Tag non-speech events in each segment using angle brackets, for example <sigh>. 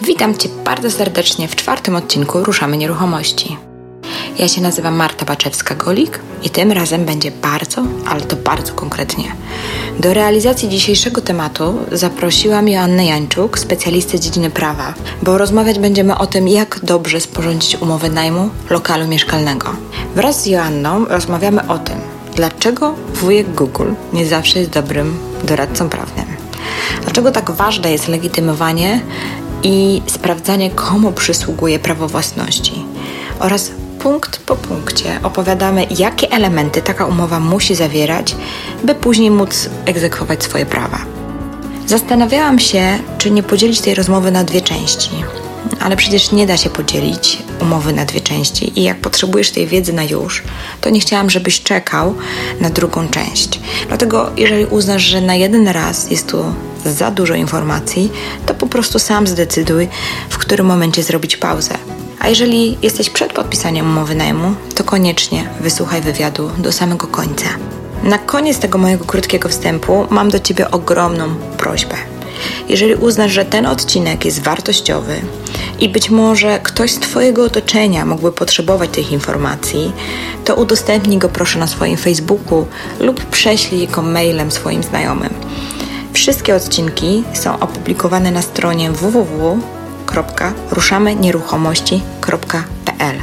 Witam Cię bardzo serdecznie w czwartym odcinku Ruszamy Nieruchomości. Ja się nazywam Marta Baczewska-Golik i tym razem będzie bardzo, ale to bardzo konkretnie. Do realizacji dzisiejszego tematu zaprosiłam Joannę Jańczuk, specjalistę z dziedziny prawa, bo rozmawiać będziemy o tym, jak dobrze sporządzić umowę najmu lokalu mieszkalnego. Wraz z Joanną rozmawiamy o tym, dlaczego wujek Google nie zawsze jest dobrym doradcą prawnym. Dlaczego tak ważne jest legitymowanie i sprawdzanie, komu przysługuje prawo własności oraz punkt po punkcie opowiadamy, jakie elementy taka umowa musi zawierać, by później móc egzekwować swoje prawa. Zastanawiałam się, czy nie podzielić tej rozmowy na dwie części, ale przecież nie da się podzielić umowy na dwie części i jak potrzebujesz tej wiedzy na już, to nie chciałam, żebyś czekał na drugą część. Dlatego, jeżeli uznasz, że na jeden raz jest tu za dużo informacji, to po prostu sam zdecyduj, w którym momencie zrobić pauzę. A jeżeli jesteś przed podpisaniem umowy najmu, to koniecznie wysłuchaj wywiadu do samego końca. Na koniec tego mojego krótkiego wstępu mam do Ciebie ogromną prośbę. Jeżeli uznasz, że ten odcinek jest wartościowy i być może ktoś z Twojego otoczenia mógłby potrzebować tych informacji, to udostępnij go proszę na swoim Facebooku lub prześlij go mailem swoim znajomym. Wszystkie odcinki są opublikowane na stronie www.ruszamynieruchomości.pl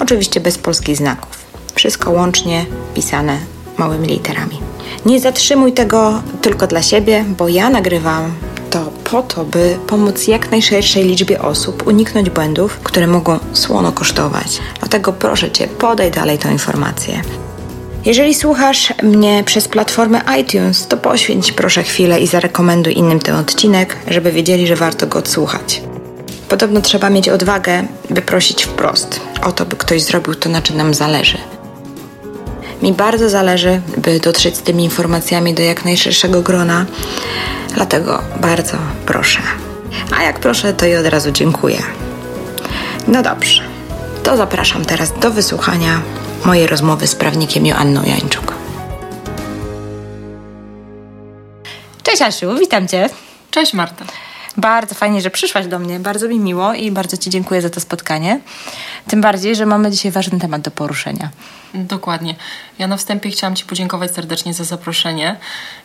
Oczywiście bez polskich znaków. Wszystko łącznie pisane małymi literami. Nie zatrzymuj tego tylko dla siebie, bo ja nagrywam to po to, by pomóc jak najszerszej liczbie osób uniknąć błędów, które mogą słono kosztować. Dlatego proszę Cię, podaj dalej tę informację. Jeżeli słuchasz mnie przez platformę iTunes, to poświęć proszę chwilę i zarekomenduj innym ten odcinek, żeby wiedzieli, że warto go odsłuchać. Podobno trzeba mieć odwagę, by prosić wprost o to, by ktoś zrobił to, na czym nam zależy. Mi bardzo zależy, by dotrzeć z tymi informacjami do jak najszerszego grona, dlatego bardzo proszę. A jak proszę, to i od razu dziękuję. No dobrze, to zapraszam teraz do wysłuchania mojej rozmowy z prawnikiem Joanną Jańczuk. Cześć Asiu, witam Cię. Cześć Marta. Bardzo fajnie, że przyszłaś do mnie. Bardzo mi miło i bardzo Ci dziękuję za to spotkanie. Tym bardziej, że mamy dzisiaj ważny temat do poruszenia. Dokładnie. Ja na wstępie chciałam Ci podziękować serdecznie za zaproszenie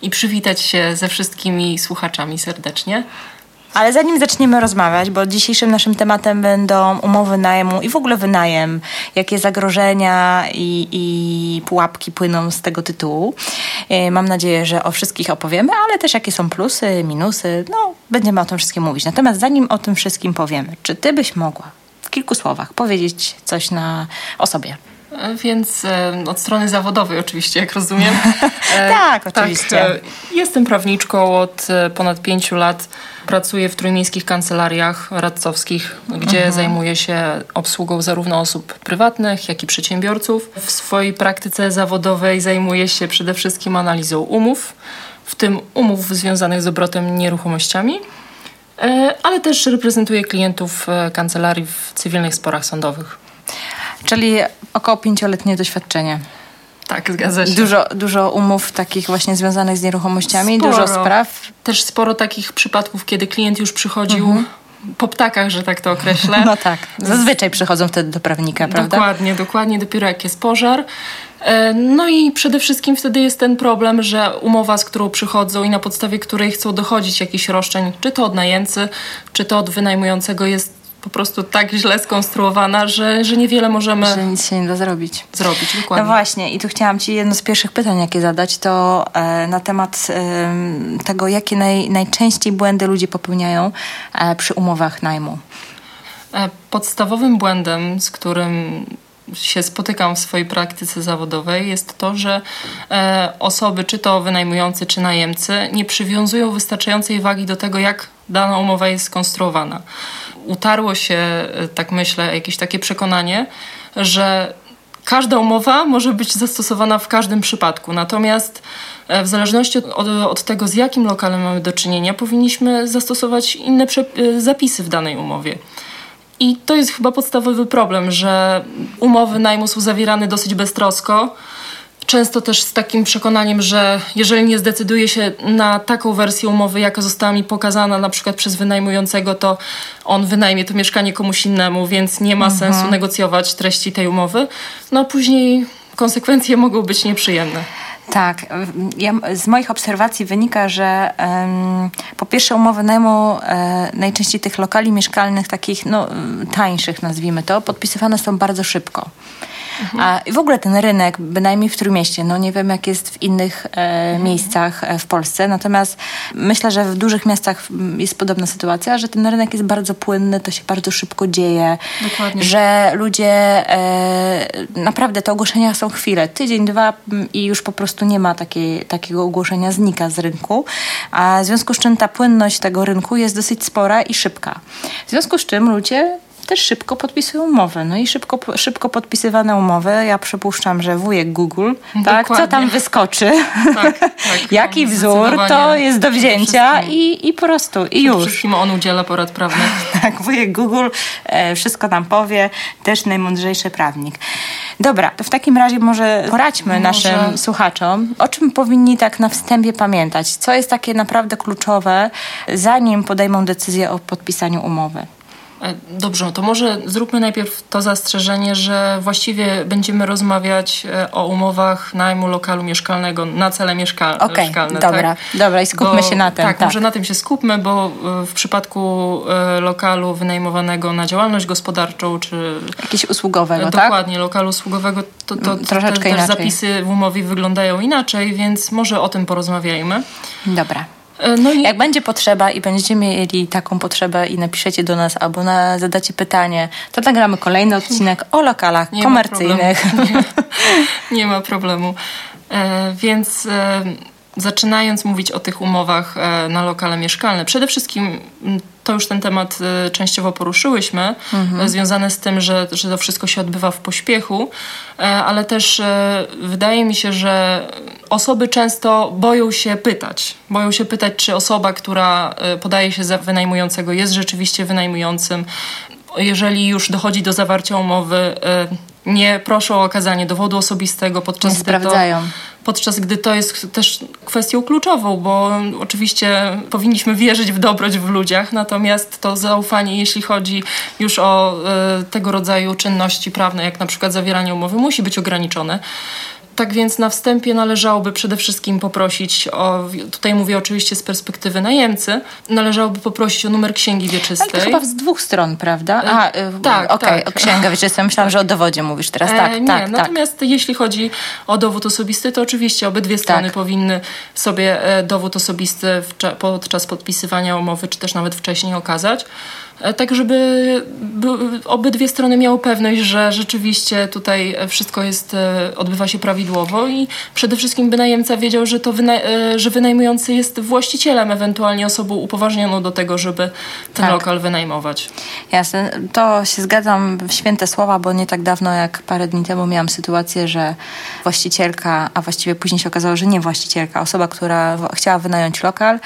i przywitać się ze wszystkimi słuchaczami serdecznie. Ale zanim zaczniemy rozmawiać, bo dzisiejszym naszym tematem będą umowy najmu i w ogóle wynajem, jakie zagrożenia i, i pułapki płyną z tego tytułu. E, mam nadzieję, że o wszystkich opowiemy, ale też jakie są plusy, minusy. No, będziemy o tym wszystkim mówić. Natomiast zanim o tym wszystkim powiemy, czy ty byś mogła w kilku słowach powiedzieć coś na, o sobie? E, więc e, od strony zawodowej oczywiście, jak rozumiem. <laughs> tak, oczywiście. Tak, jestem prawniczką od ponad pięciu lat Pracuję w trójmiejskich kancelariach radcowskich, gdzie mhm. zajmuję się obsługą zarówno osób prywatnych, jak i przedsiębiorców. W swojej praktyce zawodowej zajmuję się przede wszystkim analizą umów, w tym umów związanych z obrotem nieruchomościami, e, ale też reprezentuję klientów e, kancelarii w cywilnych sporach sądowych. Czyli około pięcioletnie doświadczenie. Tak, zgadza się. Dużo, dużo umów takich właśnie związanych z nieruchomościami, sporo. dużo spraw. Też sporo takich przypadków, kiedy klient już przychodził mhm. po ptakach, że tak to określę. <laughs> No tak, zazwyczaj przychodzą wtedy do prawnika, prawda? Dokładnie, dokładnie, dopiero jak jest pożar. E, no i przede wszystkim wtedy jest ten problem, że umowa, z którą przychodzą i na podstawie której chcą dochodzić jakichś roszczeń, czy to od najemcy, czy to od wynajmującego, jest po prostu tak źle skonstruowana, że, że niewiele możemy... Że nic się nie da zrobić. Zrobić, dokładnie. No właśnie i tu chciałam Ci jedno z pierwszych pytań, jakie zadać, to e, na temat e, tego, jakie naj, najczęściej błędy ludzie popełniają e, przy umowach najmu. E, podstawowym błędem, z którym się spotykam w swojej praktyce zawodowej, jest to, że e, osoby, czy to wynajmujący, czy najemcy, nie przywiązują wystarczającej wagi do tego, jak dana umowa jest skonstruowana. Utarło się, e, tak myślę, jakieś takie przekonanie, że każda umowa może być zastosowana w każdym przypadku. Natomiast e, w zależności od, od, tego, z jakim lokalem mamy do czynienia, powinniśmy zastosować inne e, zapisy w danej umowie. I to jest chyba podstawowy problem, że umowy najmu są zawierane dosyć beztrosko często też z takim przekonaniem, że jeżeli nie zdecyduje się na taką wersję umowy, jaka została mi pokazana na przykład przez wynajmującego, to on wynajmie to mieszkanie komuś innemu, więc nie ma mhm. sensu negocjować treści tej umowy. No a później konsekwencje <laughs> mogą być nieprzyjemne. Tak, ja, z moich obserwacji wynika, że um, po pierwsze umowy najmu e, najczęściej tych lokali mieszkalnych, takich no, tańszych nazwijmy to, podpisywane są bardzo szybko. A w ogóle ten rynek, bynajmniej w Trójmieście, no nie wiem jak jest w innych e, mhm. miejscach e, w Polsce, natomiast myślę, że w dużych miastach jest podobna sytuacja, że ten rynek jest bardzo płynny, to się bardzo szybko dzieje, Dokładnie. że ludzie e, naprawdę te ogłoszenia są chwilę, tydzień, dwa i już po prostu nie ma takiej, takiego ogłoszenia, znika z rynku, a w związku z czym ta płynność tego rynku jest dosyć spora i szybka. W związku z czym ludzie też szybko podpisują umowy. No i szybko, szybko podpisywane umowy, ja przypuszczam, że wujek Google, tak, co tam wyskoczy, tak, tak, <laughs> jaki wzór, to jest do wzięcia i, i po prostu, i już. Wszystkim on udziela porad prawnych. <laughs> tak, wujek Google e, wszystko nam powie, też najmądrzejszy prawnik. Dobra, to w takim razie może poradźmy może. naszym słuchaczom, o czym powinni tak na wstępie pamiętać, co jest takie naprawdę kluczowe, zanim podejmą decyzję o podpisaniu umowy. E, dobrze, no to może zróbmy najpierw to zastrzeżenie, że właściwie będziemy rozmawiać e, o umowach najmu lokalu mieszkalnego na cele mieszka okay, mieszkalne. Dobra, tak? dobra i skupmy bo, się na tym. Tak, tak, może na tym się skupmy, bo e, w przypadku lokalu wynajmowanego na działalność gospodarczą czy... Jakieś usługowego, dokładnie, tak? Dokładnie, lokalu usługowego, to, to, to Troszeczkę też, też zapisy w umowie wyglądają inaczej, więc może o tym porozmawiajmy. Dobra. E, no i... Jak będzie potrzeba i będziecie mieli taką potrzebę i napiszecie do nas albo na, zadacie pytanie, to nagramy kolejny odcinek o lokalach nie komercyjnych. Ma <laughs> nie, nie, ma problemu. E, więc e, zaczynając mówić o tych umowach e, na lokale mieszkalne, przede wszystkim to już ten temat y, częściowo poruszyłyśmy, mhm. Y, związane z tym, że, że to wszystko się odbywa w pośpiechu, e, ale też e, wydaje mi się, że osoby często boją się pytać. Boją się pytać, czy osoba, która e, podaje się za wynajmującego, jest rzeczywiście wynajmującym. Jeżeli już dochodzi do zawarcia umowy, nie proszą o okazanie dowodu osobistego, podczas nie sprawdzają. To, podczas gdy to jest też kwestią kluczową, bo oczywiście powinniśmy wierzyć w dobroć w ludziach, natomiast to zaufanie, jeśli chodzi już o y, tego rodzaju czynności prawne, jak na przykład zawieranie umowy, musi być ograniczone. Tak więc na wstępie należałoby przede wszystkim poprosić o, tutaj mówię oczywiście z perspektywy najemcy, należałoby poprosić o numer księgi wieczystej. Ale to chyba z dwóch stron, prawda? E, A, y, tak, okej, okay, tak. o księgę wieczystą. Myślałam, że o dowodzie mówisz teraz. Tak, e, nie, tak, natomiast tak. jeśli chodzi o dowód osobisty, to oczywiście obydwie strony tak. powinny sobie e, dowód osobisty podczas podpisywania umowy, czy też nawet wcześniej okazać. E, tak żeby obydwie strony miały pewność, że rzeczywiście tutaj wszystko jest, e, odbywa się prawidłowo i przede wszystkim by najemca wiedział, że, to wyna e, że wynajmujący jest właścicielem, ewentualnie osobą upoważnioną do tego, żeby ten tak. lokal wynajmować. Jasne, to się zgadzam w święte słowa, bo nie tak dawno jak parę dni temu miałam sytuację, że właścicielka, a właściwie później się okazało, że nie właścicielka, osoba, która chciała wynająć lokal,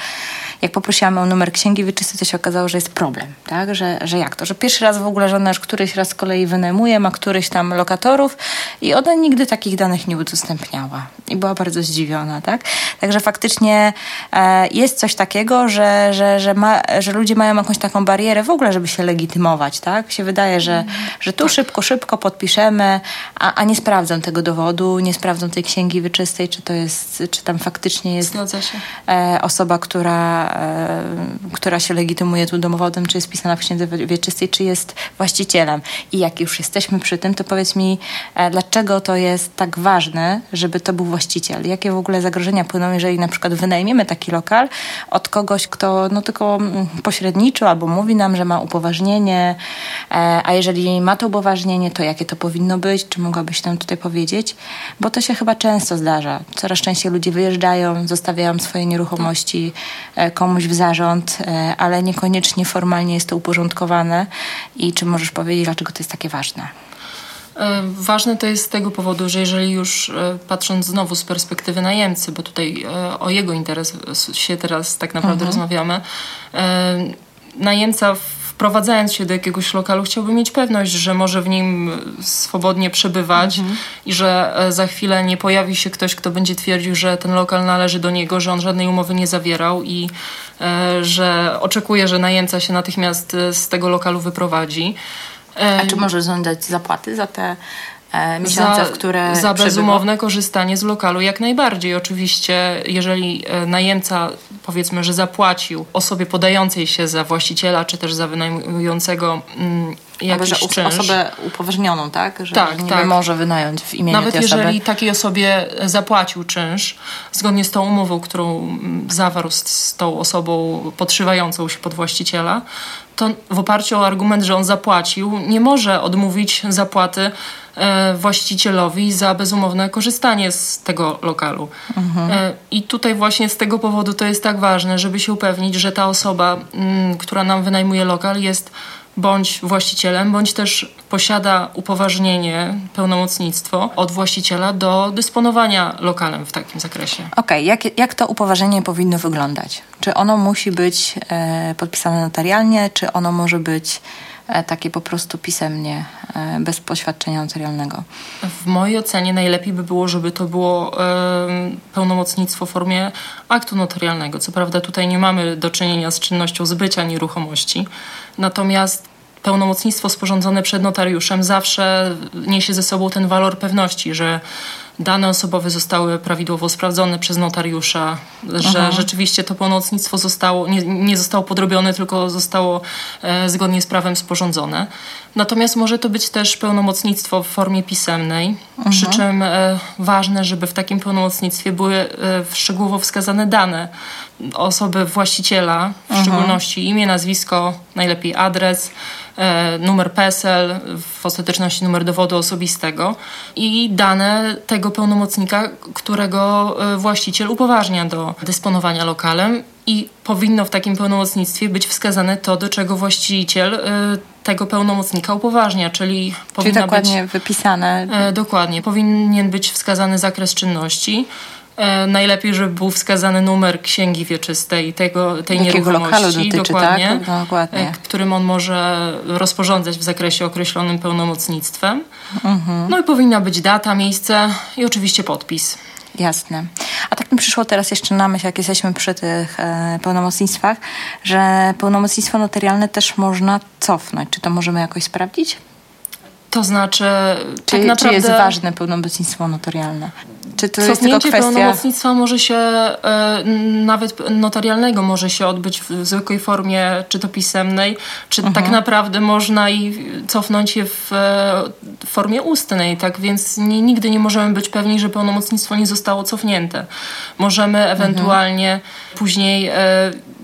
jak poprosiłam o numer księgi wieczystej, to się okazało, że jest problem, tak? Że, że jak to? Że pierwszy raz w ogóle żona już któryś raz z kolei wynajmuje, ma któryś tam lokatorów i ona nigdy takich danych nie udostępniała. I była bardzo zdziwiona, tak? Także faktycznie e, jest coś takiego, że, że, że, ma, że ludzie mają jakąś taką barierę w ogóle, żeby się legitymować, tak? Się wydaje, że, że tu tak. szybko, szybko podpiszemy, a, a nie sprawdzą tego dowodu, nie sprawdzą tej księgi wyczystej, czy to jest, czy tam faktycznie jest e, osoba, która E, która się legitymuje tu domowodem, czy jest w księdze wieczystej, czy jest właścicielem. I jak już jesteśmy przy tym, to powiedz mi, e, dlaczego to jest tak ważne, żeby to był właściciel? Jakie w ogóle zagrożenia płyną, jeżeli na przykład wynajmiemy taki lokal od kogoś, kto no tylko mm, pośredniczo albo mówi nam, że ma upoważnienie, e, a jeżeli ma to upoważnienie, to jakie to powinno być? Czy mogłabyś nam tutaj powiedzieć? Bo to się chyba często zdarza. Coraz częściej ludzie wyjeżdżają, zostawiają swoje nieruchomości komuś w zarząd, e, ale niekoniecznie formalnie jest to uporządkowane. I czy możesz powiedzieć, dlaczego to jest takie ważne? E, ważne to jest z tego powodu, że jeżeli już e, patrząc znowu z perspektywy najemcy, bo tutaj o jego interes się teraz tak naprawdę mhm. rozmawiamy, najemca w wprowadzając się do jakiegoś lokalu, chciałby mieć pewność, że może w nim swobodnie przebywać mhm. i że e, za chwilę nie pojawi się ktoś, kto będzie twierdził, że ten lokal należy do niego, że on żadnej umowy nie zawierał i e, że oczekuje, że najemca się natychmiast e, z tego lokalu wyprowadzi. A czy może żądać zapłaty za te e, miesiące, za, które Za bezumowne korzystanie z lokalu jak najbardziej. Oczywiście, jeżeli e, najemca powiedzmy, że zapłacił osobie podającej się za właściciela, czy też za wynajmującego mm, jakiś Albo, czynsz. osobę upoważnioną, tak? Że tak, nie tak. może wynająć w imieniu Nawet tej jeżeli osoby. takiej osobie zapłacił czynsz, zgodnie z tą umową, którą mm, zawarł z, z tą osobą podszywającą się pod właściciela, to w oparciu o argument, że on zapłacił, nie może odmówić zapłaty e, właścicielowi za bezumowne korzystanie z tego lokalu. Mhm. E, I tutaj właśnie z tego powodu to jest tak ważne, żeby się upewnić, że ta osoba, mm, która nam wynajmuje lokal, jest bądź właścicielem, bądź też posiada upoważnienie, pełnomocnictwo od właściciela do dysponowania lokalem w takim zakresie. Okej, okay. jak, jak to upoważnienie powinno wyglądać? Czy ono musi być e, podpisane notarialnie, czy ono może być e, takie po prostu pisemnie, e, bez poświadczenia notarialnego? W mojej ocenie najlepiej by było, żeby to było e, pełnomocnictwo w formie aktu notarialnego. Co prawda tutaj nie mamy do czynienia z czynnością zbycia nieruchomości, natomiast pełnomocnictwo sporządzone przed notariuszem zawsze niesie ze sobą ten walor pewności, że dane osobowe zostały prawidłowo sprawdzone przez notariusza, że Aha. rzeczywiście to pełnomocnictwo zostało, nie, nie zostało podrobione, tylko zostało e, zgodnie z prawem sporządzone. Natomiast może to być też pełnomocnictwo w formie pisemnej, Aha. przy czym e, ważne, żeby w takim pełnomocnictwie były e, szczegółowo wskazane dane osoby właściciela, w Aha. szczególności imię, nazwisko, najlepiej adres, numer PESEL, w ostateczności numer dowodu osobistego i dane tego pełnomocnika, którego e, właściciel upoważnia do dysponowania lokalem i powinno w takim pełnomocnictwie być wskazane to, do czego właściciel e, tego pełnomocnika upoważnia, czyli, czyli dokładnie być, wypisane. dokładnie. Powinien być wskazany zakres czynności, E, najlepiej, żeby był wskazany numer księgi wieczystej tego, tej Jakiego nieruchomości, dotyczy, dokładnie, tak? dokładnie. E, którym on może rozporządzać w zakresie określonym pełnomocnictwem. Mhm. No i powinna być data, miejsce i oczywiście podpis. Jasne. A tak mi przyszło teraz jeszcze na myśl, jak jesteśmy przy tych e, pełnomocnictwach, że pełnomocnictwo notarialne też można cofnąć. Czy to możemy jakoś sprawdzić? To znaczy, czy, tak naprawdę... Czy jest ważne pełnomocnictwo notarialne? Czy to jest tylko kwestia... pełnomocnictwa może się, e, nawet notarialnego może się odbyć w zwykłej formie, czy to pisemnej, czy mhm. tak naprawdę można i cofnąć je w, e, formie ustnej, tak? Więc nie, nigdy nie możemy być pewni, że pełnomocnictwo nie zostało cofnięte. Możemy ewentualnie mhm. później e,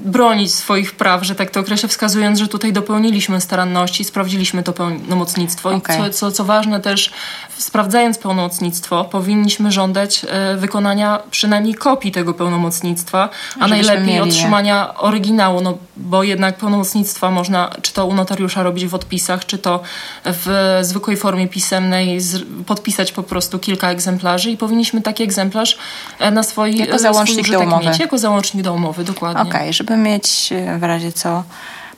bronić swoich praw, że tak to określę, wskazując, że tutaj dopełniliśmy staranności, sprawdziliśmy to pełnomocnictwo. Okay. I co, co, co ważne też, sprawdzając pełnomocnictwo, powinniśmy żądać e, wykonania przynajmniej kopii tego pełnomocnictwa, a najlepiej otrzymania oryginału, no bo jednak pełnomocnictwa można czy to u notariusza robić w odpisach, czy to w zwykłej formie pisemnej podpisać po prostu kilka egzemplarzy i powinniśmy taki egzemplarz e, na swój, jako załącznik do umowy. mieć, jako załącznik do umowy, dokładnie. Okej, okay, żeby mieć e, w razie co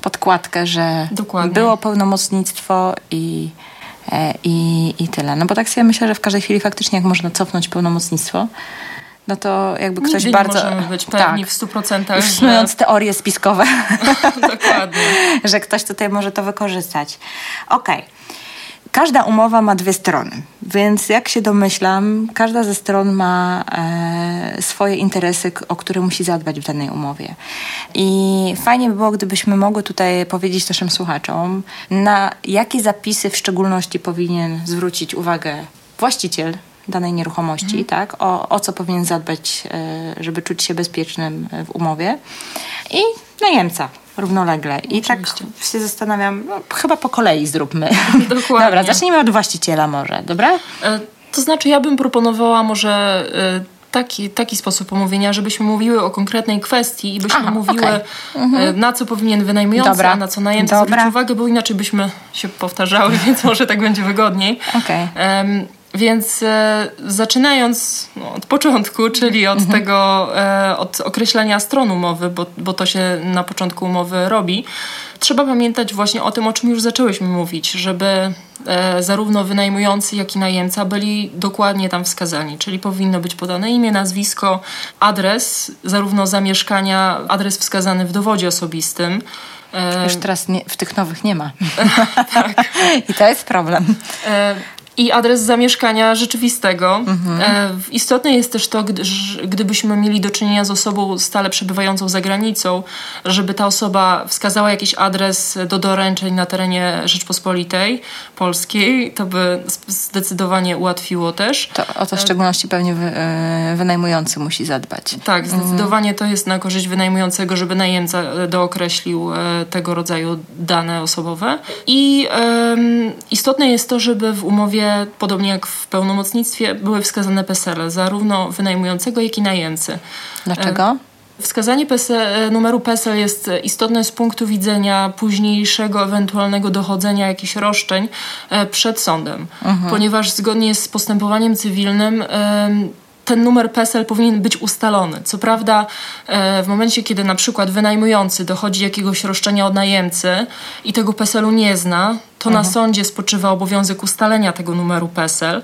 podkładkę, że dokładnie. było pełnomocnictwo i E, i, i tyle. No bo tak sobie myślę, że w każdej chwili faktycznie jak można cofnąć pełnomocnictwo, no to jakby ktoś Nigdy bardzo... nie możemy być pewni tak, w 100%. Snując że... teorie spiskowe. <laughs> Dokładnie. że ktoś tutaj może to wykorzystać. Okej. Okay. Każda umowa ma dwie strony, więc jak się domyślam, każda ze stron ma e, swoje interesy, o które musi zadbać w danej umowie. I fajnie by było, gdybyśmy mogły tutaj powiedzieć naszym słuchaczom, na jakie zapisy w szczególności powinien zwrócić uwagę właściciel danej nieruchomości, mhm. tak? O, o co powinien zadbać, e, żeby czuć się bezpiecznym w umowie i najemca równolegle. I tak Oczywiście. tak się zastanawiam, no, chyba po kolei zróbmy. <laughs> Dokładnie. Dobra, zacznijmy od właściciela może, dobra? E, to znaczy ja bym proponowała może... E, taki, taki sposób omówienia, żebyśmy mówiły o konkretnej kwestii i byśmy Aha, mówiły, okay. mhm. na co powinien wynajmujący, Dobra. a na co najemca Dobra. zwrócić uwagę, bo inaczej byśmy się powtarzały, <laughs> więc może tak będzie wygodniej. Okay. Um, więc e, zaczynając no, od początku, czyli od mhm. tego, e, od określenia stron umowy, bo, bo to się na początku umowy robi, trzeba pamiętać właśnie o tym, o czym już zaczęłyśmy mówić, żeby e, zarówno wynajmujący, jak i najemca byli dokładnie tam wskazani, czyli powinno być podane imię, nazwisko, adres, zarówno zamieszkania, adres wskazany w dowodzie osobistym. E, już teraz nie, w tych nowych nie ma. <laughs> tak. <laughs> I to jest problem. I adres zamieszkania rzeczywistego. Mhm. E, istotne jest też to, gdy, gdybyśmy mieli do czynienia z osobą stale przebywającą za granicą, żeby ta osoba wskazała jakiś adres do doręczeń na terenie Rzeczpospolitej Polskiej, to by zdecydowanie ułatwiło też. To o to w szczególności pewnie wy, e, wynajmujący musi zadbać. Tak, mhm. zdecydowanie to jest na korzyść wynajmującego, żeby najemca e, dookreślił tego rodzaju dane osobowe. I um, istotne jest to, żeby w umowie podobnie jak w pełnomocnictwie, były wskazane PESEL zarówno wynajmującego, jak i najemcy. Dlaczego? E, wskazanie PESEL, numeru PESEL jest istotne z punktu widzenia późniejszego ewentualnego dochodzenia jakichś roszczeń e, przed sądem, mhm. ponieważ zgodnie z postępowaniem cywilnym ten numer PESEL powinien być ustalony. Co prawda, e, w momencie, kiedy na przykład wynajmujący dochodzi jakiegoś roszczenia od najemcy i tego PESEL-u nie zna, to mhm. na sądzie spoczywa obowiązek ustalenia tego numeru PESEL,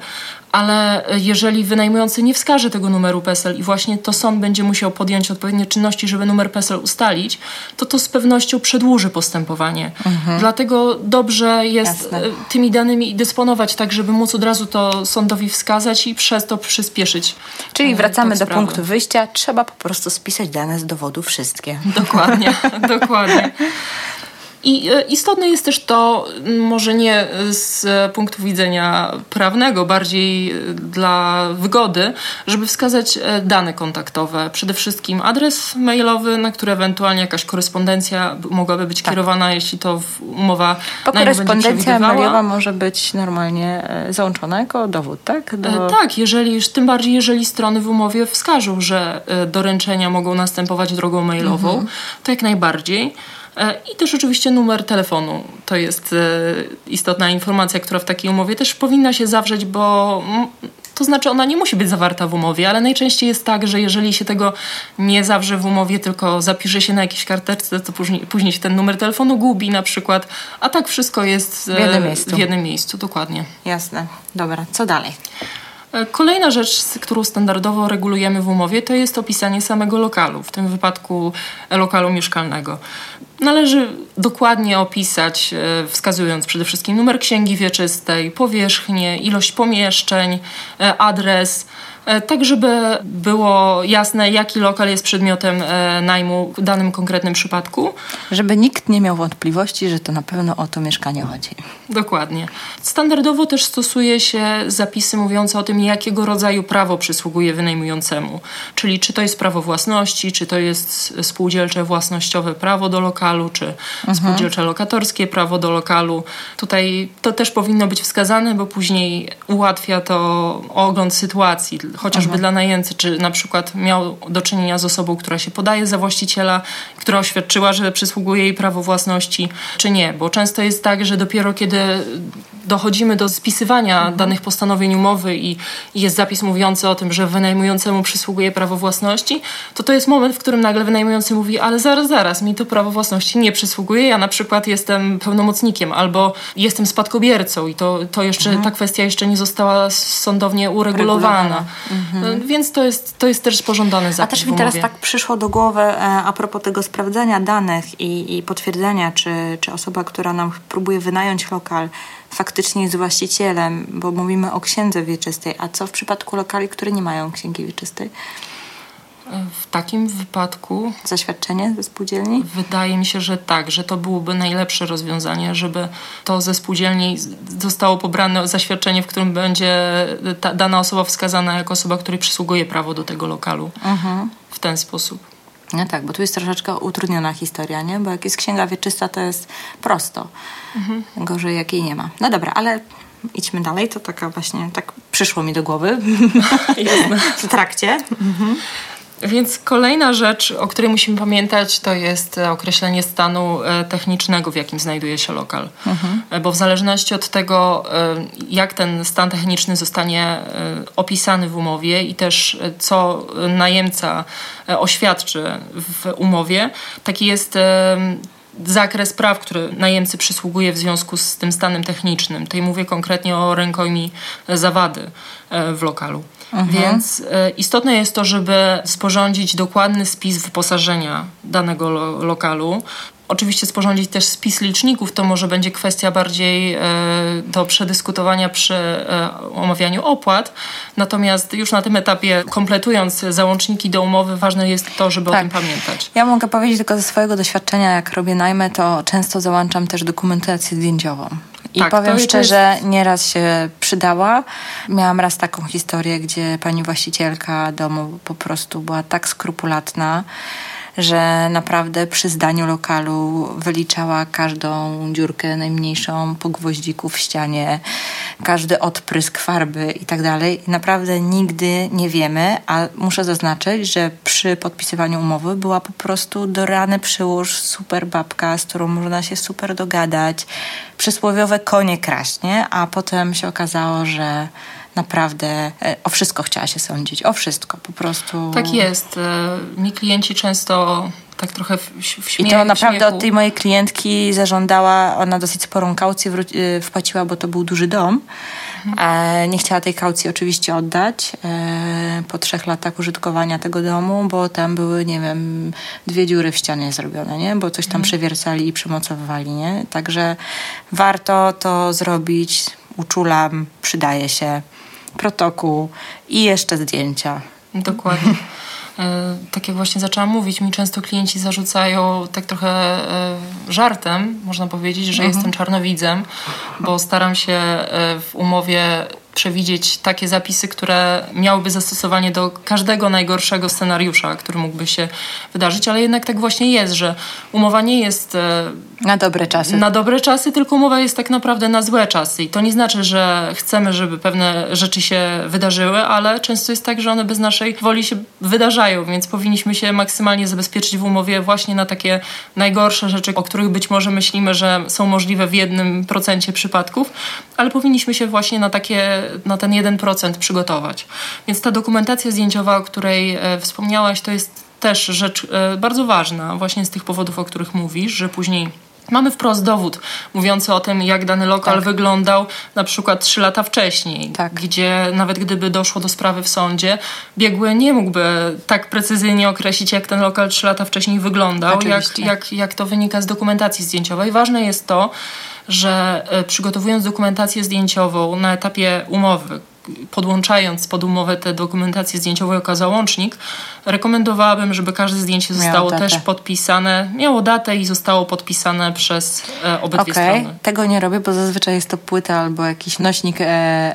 ale jeżeli wynajmujący nie wskaże tego numeru PESEL i właśnie to sąd będzie musiał podjąć odpowiednie czynności, żeby numer PESEL ustalić, to to z pewnością przedłuży postępowanie. Mhm. Dlatego dobrze jest Jasne. E, tymi danymi dysponować tak, żeby móc od razu to sądowi wskazać i przez to przyspieszyć. Czyli e, wracamy do punktu wyjścia, trzeba po prostu spisać dane z dowodu wszystkie. Dokładnie, <laughs> dokładnie. I e, istotne jest też to, może nie z punktu widzenia prawnego, bardziej e, dla wygody, żeby wskazać e, dane kontaktowe. Przede wszystkim adres mailowy, na który ewentualnie jakaś korespondencja mogłaby być tak. kierowana, jeśli to umowa Bo korespondencja mailowa może być normalnie załączona jako dowód, tak? Do... Tak, jeżeli już, tym bardziej jeżeli strony w umowie wskażą, że doręczenia mogą następować drogą mailową, mhm. to jak najbardziej. E, I też oczywiście numer telefonu. To jest e, istotna informacja, która w takiej umowie też powinna się zawrzeć, bo to znaczy ona nie musi być zawarta w umowie, ale najczęściej jest tak, że jeżeli się tego nie zawrze w umowie, tylko zapisze się na jakiejś karteczce, to później, później się ten numer telefonu gubi na przykład, a tak wszystko jest w jednym miejscu. W jednym miejscu, dokładnie. Jasne. Dobra, co dalej? E, kolejna rzecz, którą standardowo regulujemy w umowie, to jest opisanie samego lokalu, w tym wypadku lokalu mieszkalnego. Należy dokładnie opisać, e, wskazując przede wszystkim numer księgi wieczystej, powierzchnię, ilość pomieszczeń, e, adres, E, tak żeby było jasne, jaki lokal jest przedmiotem e, najmu w danym konkretnym przypadku. Żeby nikt nie miał wątpliwości, że to na pewno o to mieszkanie chodzi. Dokładnie. Standardowo też stosuje się zapisy mówiące o tym, jakiego rodzaju prawo przysługuje wynajmującemu. Czyli czy to jest prawo własności, czy to jest spółdzielcze własnościowe prawo do lokalu, czy mhm. spółdzielcze lokatorskie prawo do lokalu. Tutaj to też powinno być wskazane, bo później ułatwia to ogląd sytuacji chociażby mhm. dla najemcy, czy na przykład miał do czynienia z osobą, która się podaje za właściciela, która oświadczyła, że przysługuje jej prawo własności, czy nie. Bo często jest tak, że dopiero kiedy dochodzimy do spisywania mhm. danych postanowień umowy i, i, jest zapis mówiący o tym, że wynajmującemu przysługuje prawo własności, to to jest moment, w którym nagle wynajmujący mówi, ale zaraz, zaraz, mi to prawo własności nie przysługuje, ja na przykład jestem pełnomocnikiem albo jestem spadkobiercą i to, to jeszcze, mhm. ta kwestia jeszcze nie została sądownie uregulowana. Mhm. Więc to jest, to jest też pożądany zapis A też mi teraz tak przyszło do głowy e, a propos tego sprawdzania danych i, i potwierdzenia, czy, czy osoba, która nam próbuje wynająć lokal, faktycznie jest właścicielem, bo mówimy o księdze wieczystej. A co w przypadku lokali, które nie mają księgi wieczystej? W takim wypadku. Zaświadczenie ze spółdzielni? Wydaje mi się, że tak, że to byłoby najlepsze rozwiązanie, żeby to ze spółdzielni zostało pobrane zaświadczenie, w którym będzie ta dana osoba wskazana jako osoba, której przysługuje prawo do tego lokalu. Mhm. W ten sposób. No tak, bo tu jest troszeczkę utrudniona historia, nie? Bo jak jest księga wieczysta, to jest prosto. Mhm. Gorzej, jak jej nie ma. No dobra, ale idźmy dalej. To taka właśnie, tak przyszło mi do głowy <laughs> w trakcie. Mhm. Więc kolejna rzecz, o której musimy pamiętać, to jest określenie stanu e, technicznego, w jakim znajduje się lokal. Mhm. E, bo w zależności od tego, e, jak ten stan techniczny zostanie opisany w umowie i też co najemca oświadczy w umowie, taki jest zakres praw, który najemcy przysługuje w związku z tym stanem technicznym. Tutaj mówię konkretnie o rękojmi zawady e, w lokalu. Mhm. Więc e, istotne jest to, żeby sporządzić dokładny spis wyposażenia danego lo lokalu, Oczywiście sporządzić też spis liczników, to może będzie kwestia bardziej e, do przedyskutowania przy e, omawianiu opłat. Natomiast już na tym etapie, kompletując załączniki do umowy, ważne jest to, żeby tak. o tym pamiętać. Ja mogę powiedzieć tylko ze swojego doświadczenia, jak robię najmę, to często załączam też dokumentację zdjęciową. I tak, powiem szczerze, jest... nieraz się przydała. Miałam raz taką historię, gdzie pani właścicielka domu po prostu była tak skrupulatna, że naprawdę przy zdaniu lokalu wyliczała każdą dziurkę najmniejszą po gwoździku w ścianie, każdy odprysk farby i tak dalej. Naprawdę nigdy nie wiemy, a muszę zaznaczyć, że przy podpisywaniu umowy była po prostu do rany przyłóż super babka, z którą można się super dogadać, przysłowiowe konie kraść, nie? A potem się okazało, że naprawdę e, o wszystko chciała się sądzić, o wszystko, po prostu. Tak jest. E, mi klienci często tak trochę w, w I to naprawdę śmiechu. od tej mojej klientki zażądała, ona dosyć sporą kaucję e, wpłaciła, bo to był duży dom. Mhm. nie chciała tej kaucji oczywiście oddać po trzech latach użytkowania tego domu, bo tam były, nie wiem, dwie dziury w ścianie zrobione, nie? Bo coś tam mhm. przewiercali i przymocowywali, nie? Także warto to zrobić, uczulam, przydaje się protokół i jeszcze zdjęcia. Dokładnie. <laughs> E, tak jak właśnie zaczęłam mówić, mi często klienci zarzucają tak trochę e, żartem, można powiedzieć, że mhm. jestem czarnowidzem, bo staram się e, w umowie przewidzieć takie zapisy, które miałyby zastosowanie do każdego najgorszego scenariusza, który mógłby się wydarzyć, ale jednak tak właśnie jest, że umowa nie jest e, na dobre czasy. Na dobre czasy, tylko umowa jest tak naprawdę na złe czasy. I to nie znaczy, że chcemy, żeby pewne rzeczy się wydarzyły, ale często jest tak, że one bez naszej woli się wydarzają, więc powinniśmy się maksymalnie zabezpieczyć w umowie właśnie na takie najgorsze rzeczy, o których być może myślimy, że są możliwe w jednym procencie przypadków, ale powinniśmy się właśnie na takie na ten 1% przygotować. Więc ta dokumentacja zdjęciowa, o której e, wspomniałaś, to jest też rzecz e, bardzo ważna, właśnie z tych powodów, o których mówisz, że później Mamy wprost dowód mówiący o tym, jak dany lokal tak. wyglądał na przykład trzy lata wcześniej, tak. gdzie nawet gdyby doszło do sprawy w sądzie, biegły nie mógłby tak precyzyjnie określić, jak ten lokal trzy lata wcześniej wyglądał, jak, jak, jak to wynika z dokumentacji zdjęciowej. Ważne jest to, że e, przygotowując dokumentację zdjęciową na etapie umowy, podłączając pod umowę tę dokumentację zdjęciową jako załącznik, rekomendowałabym, żeby każde zdjęcie zostało też podpisane, miało datę i zostało podpisane przez e, obydwie okay. strony. Tego nie robię, bo zazwyczaj jest to płyta albo jakiś nośnik e,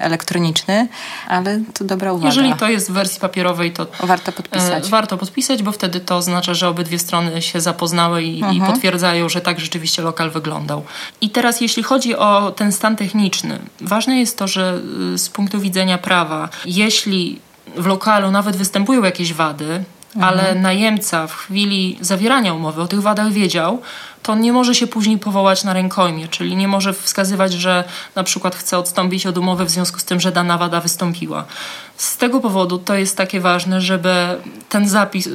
elektroniczny, ale to dobra uwaga. Jeżeli to jest w wersji papierowej, to warto podpisać. E, warto podpisać, bo wtedy to oznacza, że obydwie strony się zapoznały i, mhm. i potwierdzają, że tak rzeczywiście lokal wyglądał. I teraz jeśli chodzi o ten stan techniczny, ważne jest to, że y, z punktu widzenia prawa, jeśli w lokalu nawet występują jakieś wady, mhm. ale najemca w chwili zawierania umowy o tych wadach wiedział, to nie może się później powołać na rękojmie, czyli nie może wskazywać, że na przykład chce odstąpić od umowy w związku z tym, że dana wada wystąpiła. Z tego powodu to jest takie ważne, żeby ten zapis, e,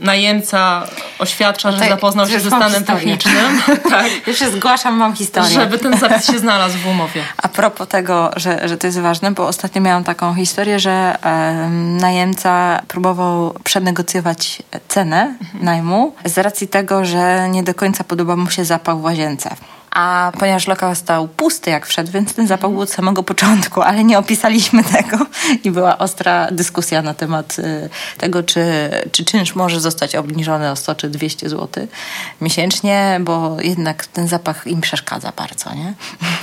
najemca oświadcza, że zapoznał się ze stanem technicznym. <laughs> tak. Już się zgłaszam, mam historię. Żeby ten zapis się znalazł w umowie. A propos tego, że, że to jest ważne, bo ostatnio miałam taką historię, że e, najemca próbował przenegocjować cenę mhm. najmu z racji tego, że nie do końca podoba mu się zapach w łazience. A ponieważ lokal stał pusty jak wszedł, więc ten zapach był od samego początku, ale nie opisaliśmy <laughs> tego i była ostra dyskusja na temat y, tego, czy, czy czynsz może zostać obniżony o 100 czy 200 zł miesięcznie, bo jednak ten zapach im przeszkadza bardzo, nie?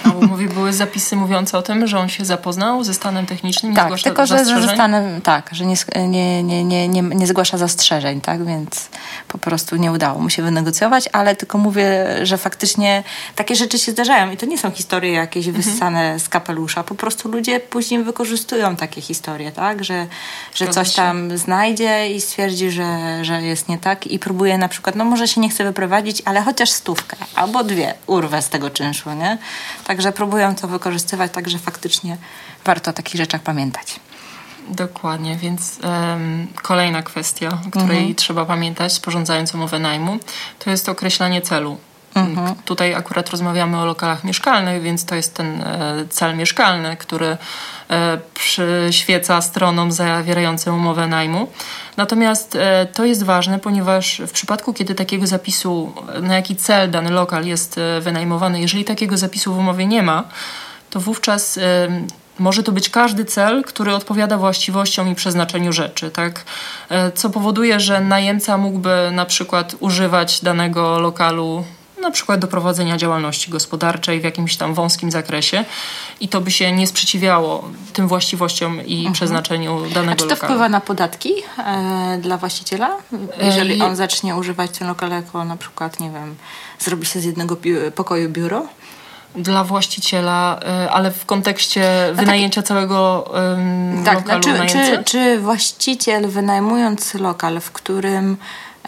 A bo mówi, były zapisy mówiące o tym, że on się zapoznał ze stanem technicznym, tak, zgłasza tylko, że ze stanem, tak, że nie, nie, nie, nie, nie, nie zgłasza zastrzeżeń, tak, więc po prostu nie udało mu się wynegocjować, ale tylko mówię, że faktycznie takie rzeczy się zdarzają i to nie są historie jakieś mhm. wyssane z kapelusza. Po prostu ludzie później wykorzystują takie historie, tak? Że, że coś tam znajdzie i stwierdzi, że, że jest nie tak i próbuje na przykład, no może się nie chce wyprowadzić, ale chociaż stówkę albo dwie urwę z tego czynszu, nie? Także próbują to wykorzystywać, także faktycznie warto o takich rzeczach pamiętać. Dokładnie, więc um, kolejna kwestia, o której mhm. trzeba pamiętać, sporządzając umowę najmu, to jest określanie celu Mhm. Tutaj akurat rozmawiamy o lokalach mieszkalnych, więc to jest ten e, cel mieszkalny, który e, przyświeca stronom zawierającym umowę najmu. Natomiast e, to jest ważne, ponieważ w przypadku, kiedy takiego zapisu, na jaki cel dany lokal jest wynajmowany, jeżeli takiego zapisu w umowie nie ma, to wówczas może to być każdy cel, który odpowiada właściwościom i przeznaczeniu rzeczy, tak? Co powoduje, że najemca mógłby na przykład używać danego lokalu na przykład do prowadzenia działalności gospodarczej w jakimś tam wąskim zakresie i to by się nie sprzeciwiało tym właściwościom i mhm. przeznaczeniu danego A czy to lokalu. wpływa na podatki e, dla właściciela? Jeżeli on zacznie używać ten lokal jako na przykład, nie wiem, zrobi się z jednego pokoju biuro? dla właściciela, e, ale w kontekście no wynajęcia tak, całego um, tak, lokalu no, czy, czy, czy właściciel wynajmując lokal, w którym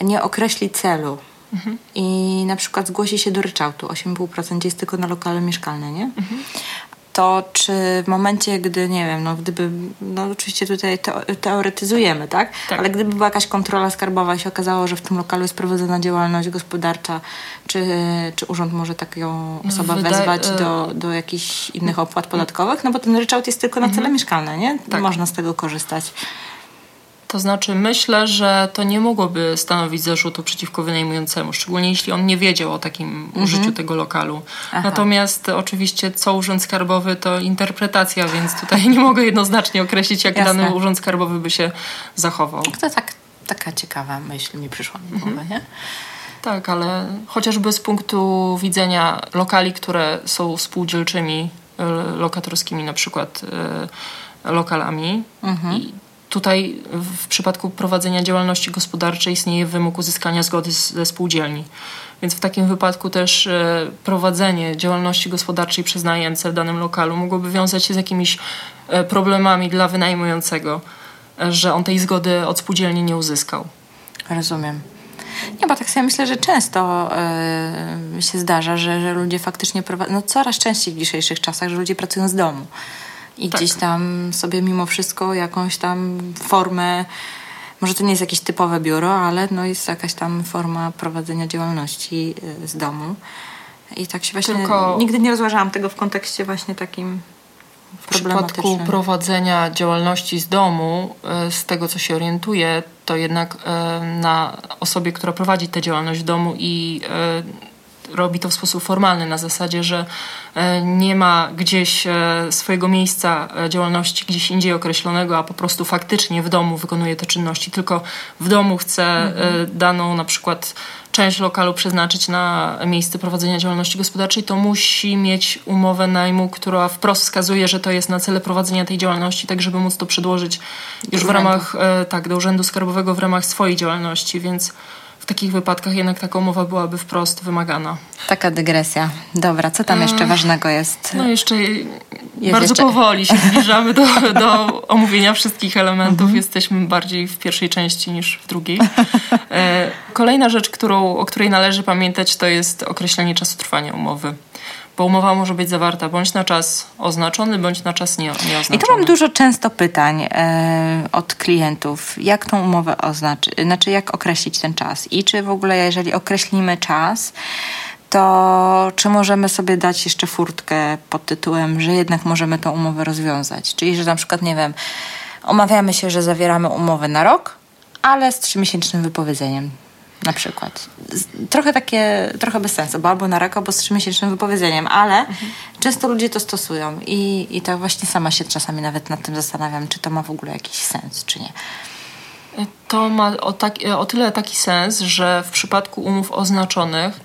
nie określi celu, Mhm. I na przykład zgłosi się do ryczałtu 8,5% jest tylko na lokale mieszkalne, nie? Mhm. To czy w momencie, gdy, nie wiem, no gdyby, no oczywiście tutaj teoretyzujemy, tak? tak? Ale gdyby była jakaś kontrola skarbowa i się okazało, że w tym lokalu jest prowadzona działalność gospodarcza, czy, czy urząd może taką osobę Wydaje, wezwać do, do jakichś innych opłat podatkowych? No bo ten ryczałt jest tylko na cele mhm. mieszkalne, nie? Tak. Można z tego korzystać. To znaczy, myślę, że to nie mogłoby stanowić zarzutu przeciwko wynajmującemu, szczególnie jeśli on nie wiedział o takim mhm. użyciu tego lokalu. Aha. Natomiast oczywiście, co urząd skarbowy, to interpretacja, więc tutaj <laughs> nie mogę jednoznacznie określić, jak Jasne. dany urząd skarbowy by się zachował. To tak, taka ciekawa myśl mi przyszła na głowę, mhm. nie? Tak, ale chociażby z punktu widzenia lokali, które są spółdzielczymi, e, lokatorskimi na przykład e, lokalami mhm. i Tutaj w przypadku prowadzenia działalności gospodarczej istnieje wymóg uzyskania zgody ze spółdzielni. Więc w takim wypadku też e, prowadzenie działalności gospodarczej przez najemcę w danym lokalu mogłoby wiązać się z jakimiś e, problemami dla wynajmującego, e, że on tej zgody od spółdzielni nie uzyskał. Rozumiem. Nie, bo tak sobie myślę, że często yy, się zdarza, że, że ludzie faktycznie prowadzą, no coraz częściej w dzisiejszych czasach, że ludzie pracują z domu i tak. gdzieś tam sobie mimo wszystko jakąś tam formę, może to nie jest jakieś typowe biuro, ale no jest jakaś tam forma prowadzenia działalności y, z domu. I tak się właśnie Tylko nigdy nie rozważałam tego w kontekście właśnie takim w przypadku prowadzenia działalności z domu, y, z tego co się orientuję, to jednak y, na osobie, która prowadzi tę działalność w domu i robi to w sposób formalny, na zasadzie, że e, nie ma gdzieś e, swojego miejsca e, działalności gdzieś indziej określonego, a po prostu faktycznie w domu wykonuje te czynności, tylko w domu chce mhm. daną na przykład część lokalu przeznaczyć na miejsce prowadzenia działalności gospodarczej, to musi mieć umowę najmu, która wprost wskazuje, że to jest na cele prowadzenia tej działalności, tak żeby móc to przedłożyć już w ramach, tak, do Urzędu Skarbowego w ramach swojej działalności, więc w takich wypadkach jednak taka umowa byłaby wprost wymagana. Taka dygresja. Dobra, co tam jeszcze ważnego jest? No jeszcze jest bardzo jeszcze... powoli się <laughs> zbliżamy do, do <laughs> omówienia wszystkich elementów. Mhm. Jesteśmy bardziej w pierwszej części niż w drugiej. E, kolejna rzecz, którą, o której należy pamiętać, to jest określenie czasu trwania umowy bo umowa może być zawarta bądź na czas oznaczony, bądź na czas nie, nieoznaczony. I tu mam dużo często pytań e, od klientów. Jak tą umowę oznaczyć? Znaczy, jak określić ten czas? I czy w ogóle, jeżeli określimy czas, to czy możemy sobie dać jeszcze furtkę pod tytułem, że jednak możemy tą umowę rozwiązać? Czyli, że na przykład, nie wiem, omawiamy się, że zawieramy umowę na rok, ale z trzymiesięcznym wypowiedzeniem na przykład. Trochę takie, trochę bez sensu, bo albo na raka, albo z trzymiesięcznym wypowiedzeniem, ale mhm. często ludzie to stosują i, i tak właśnie sama się czasami nawet nad tym zastanawiam, czy to ma w ogóle jakiś sens, czy nie. To ma o, tak, o tyle taki sens, że w przypadku umów oznaczonych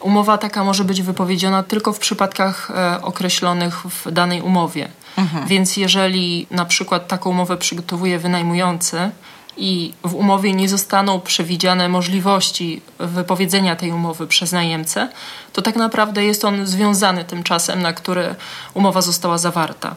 umowa taka może być wypowiedziana tylko w przypadkach e, określonych w danej umowie. Mhm. Więc jeżeli na przykład taką umowę przygotowuje wynajmujący, i w umowie nie zostaną przewidziane możliwości wypowiedzenia tej umowy przez najemcę, to tak naprawdę jest on związany tym czasem, na który umowa została zawarta.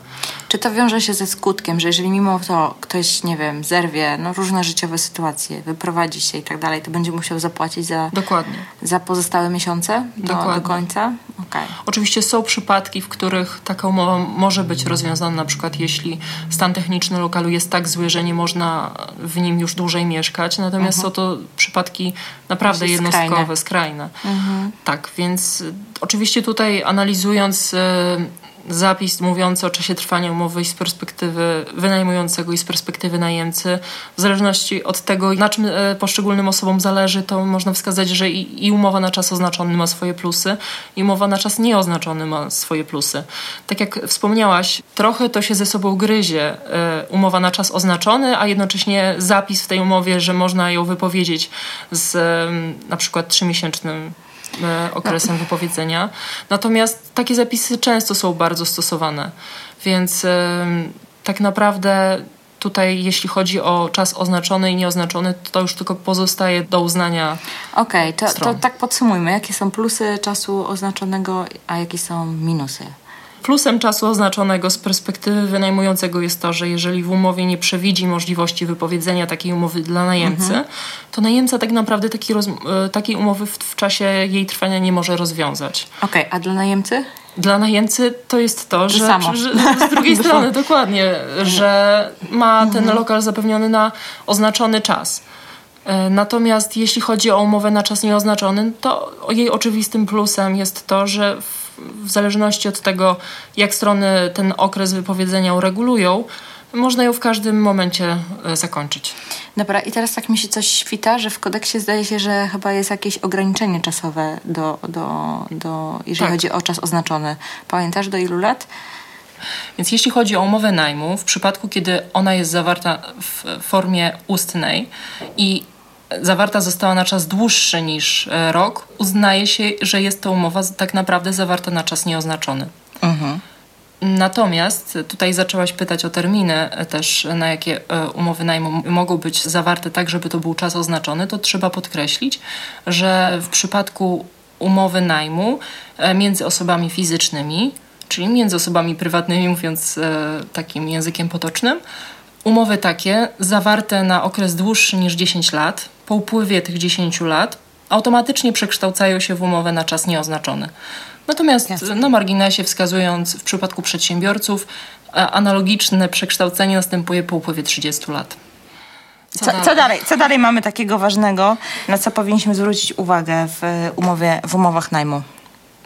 Czy to wiąże się ze skutkiem, że jeżeli mimo to ktoś, nie wiem, zerwie no, różne życiowe sytuacje, wyprowadzi się i tak dalej, to będzie musiał zapłacić za, Dokładnie. za pozostałe miesiące do, do końca? Okay. Oczywiście są przypadki, w których taka umowa może być rozwiązana, na przykład jeśli stan techniczny lokalu jest tak zły, że nie można w nim już dłużej mieszkać, natomiast mhm. są to przypadki naprawdę jednostkowe, skrajne. skrajne. Mhm. Tak, więc oczywiście tutaj analizując zapis mówiący o czasie trwania umowy z perspektywy wynajmującego i z perspektywy najemcy. W zależności od tego, na czym e, poszczególnym osobom zależy, to można wskazać, że i, i umowa na czas oznaczony ma swoje plusy, i umowa na czas nieoznaczony ma swoje plusy. Tak jak wspomniałaś, trochę to się ze sobą gryzie. E, umowa na czas oznaczony, a jednocześnie zapis w tej umowie, że można ją wypowiedzieć z na przykład trzymiesięcznym okresem no. wypowiedzenia. Natomiast takie zapisy często są bardzo stosowane, więc tak naprawdę tutaj, jeśli chodzi o czas oznaczony i nieoznaczony, to już tylko pozostaje do uznania. Okej, okay, to, to tak podsumujmy. Jakie są plusy czasu oznaczonego, a jakie są minusy? Plusem czasu oznaczonego z perspektywy wynajmującego jest to, że jeżeli w umowie nie przewidzi możliwości wypowiedzenia takiej umowy dla najemcy, mhm. to najemca tak naprawdę taki e, takiej umowy w, w, czasie jej trwania nie może rozwiązać. Okej, okay, a dla najemcy? Dla najemcy to jest to, że, że, że z drugiej <laughs> strony dokładnie, że ma ten mhm. lokal zapewniony na oznaczony czas. E, natomiast jeśli chodzi o umowę na czas nieoznaczony, to jej oczywistym plusem jest to, że w w zależności od tego, jak strony ten okres wypowiedzenia uregulują, można ją w każdym momencie e, zakończyć. Dobra, i teraz tak mi się coś świta, że w kodeksie zdaje się, że chyba jest jakieś ograniczenie czasowe, do, do, do, jeżeli tak. chodzi o czas oznaczony. Pamiętasz do ilu lat? Więc jeśli chodzi o umowę najmu, w przypadku kiedy ona jest zawarta w formie ustnej i zawarta została na czas dłuższy niż e, rok, uznaje się, że jest to umowa tak naprawdę zawarta na czas nieoznaczony. Mhm. Natomiast tutaj zaczęłaś pytać o terminy e, też, na jakie e, umowy najmu mogą być zawarte tak, żeby to był czas oznaczony, to trzeba podkreślić, że w przypadku umowy najmu między osobami fizycznymi, czyli między osobami prywatnymi, mówiąc takim językiem potocznym, umowy takie zawarte na okres dłuższy niż 10 lat po upływie tych 10 lat automatycznie przekształcają się w umowę na czas nieoznaczony. Natomiast Jasne. na marginesie wskazując w przypadku przedsiębiorców analogiczne przekształcenie następuje po upływie 30 lat. Co, co, dalej? co, dalej? co dalej mamy takiego ważnego, na co powinniśmy zwrócić uwagę w, umowie, w umowach najmu?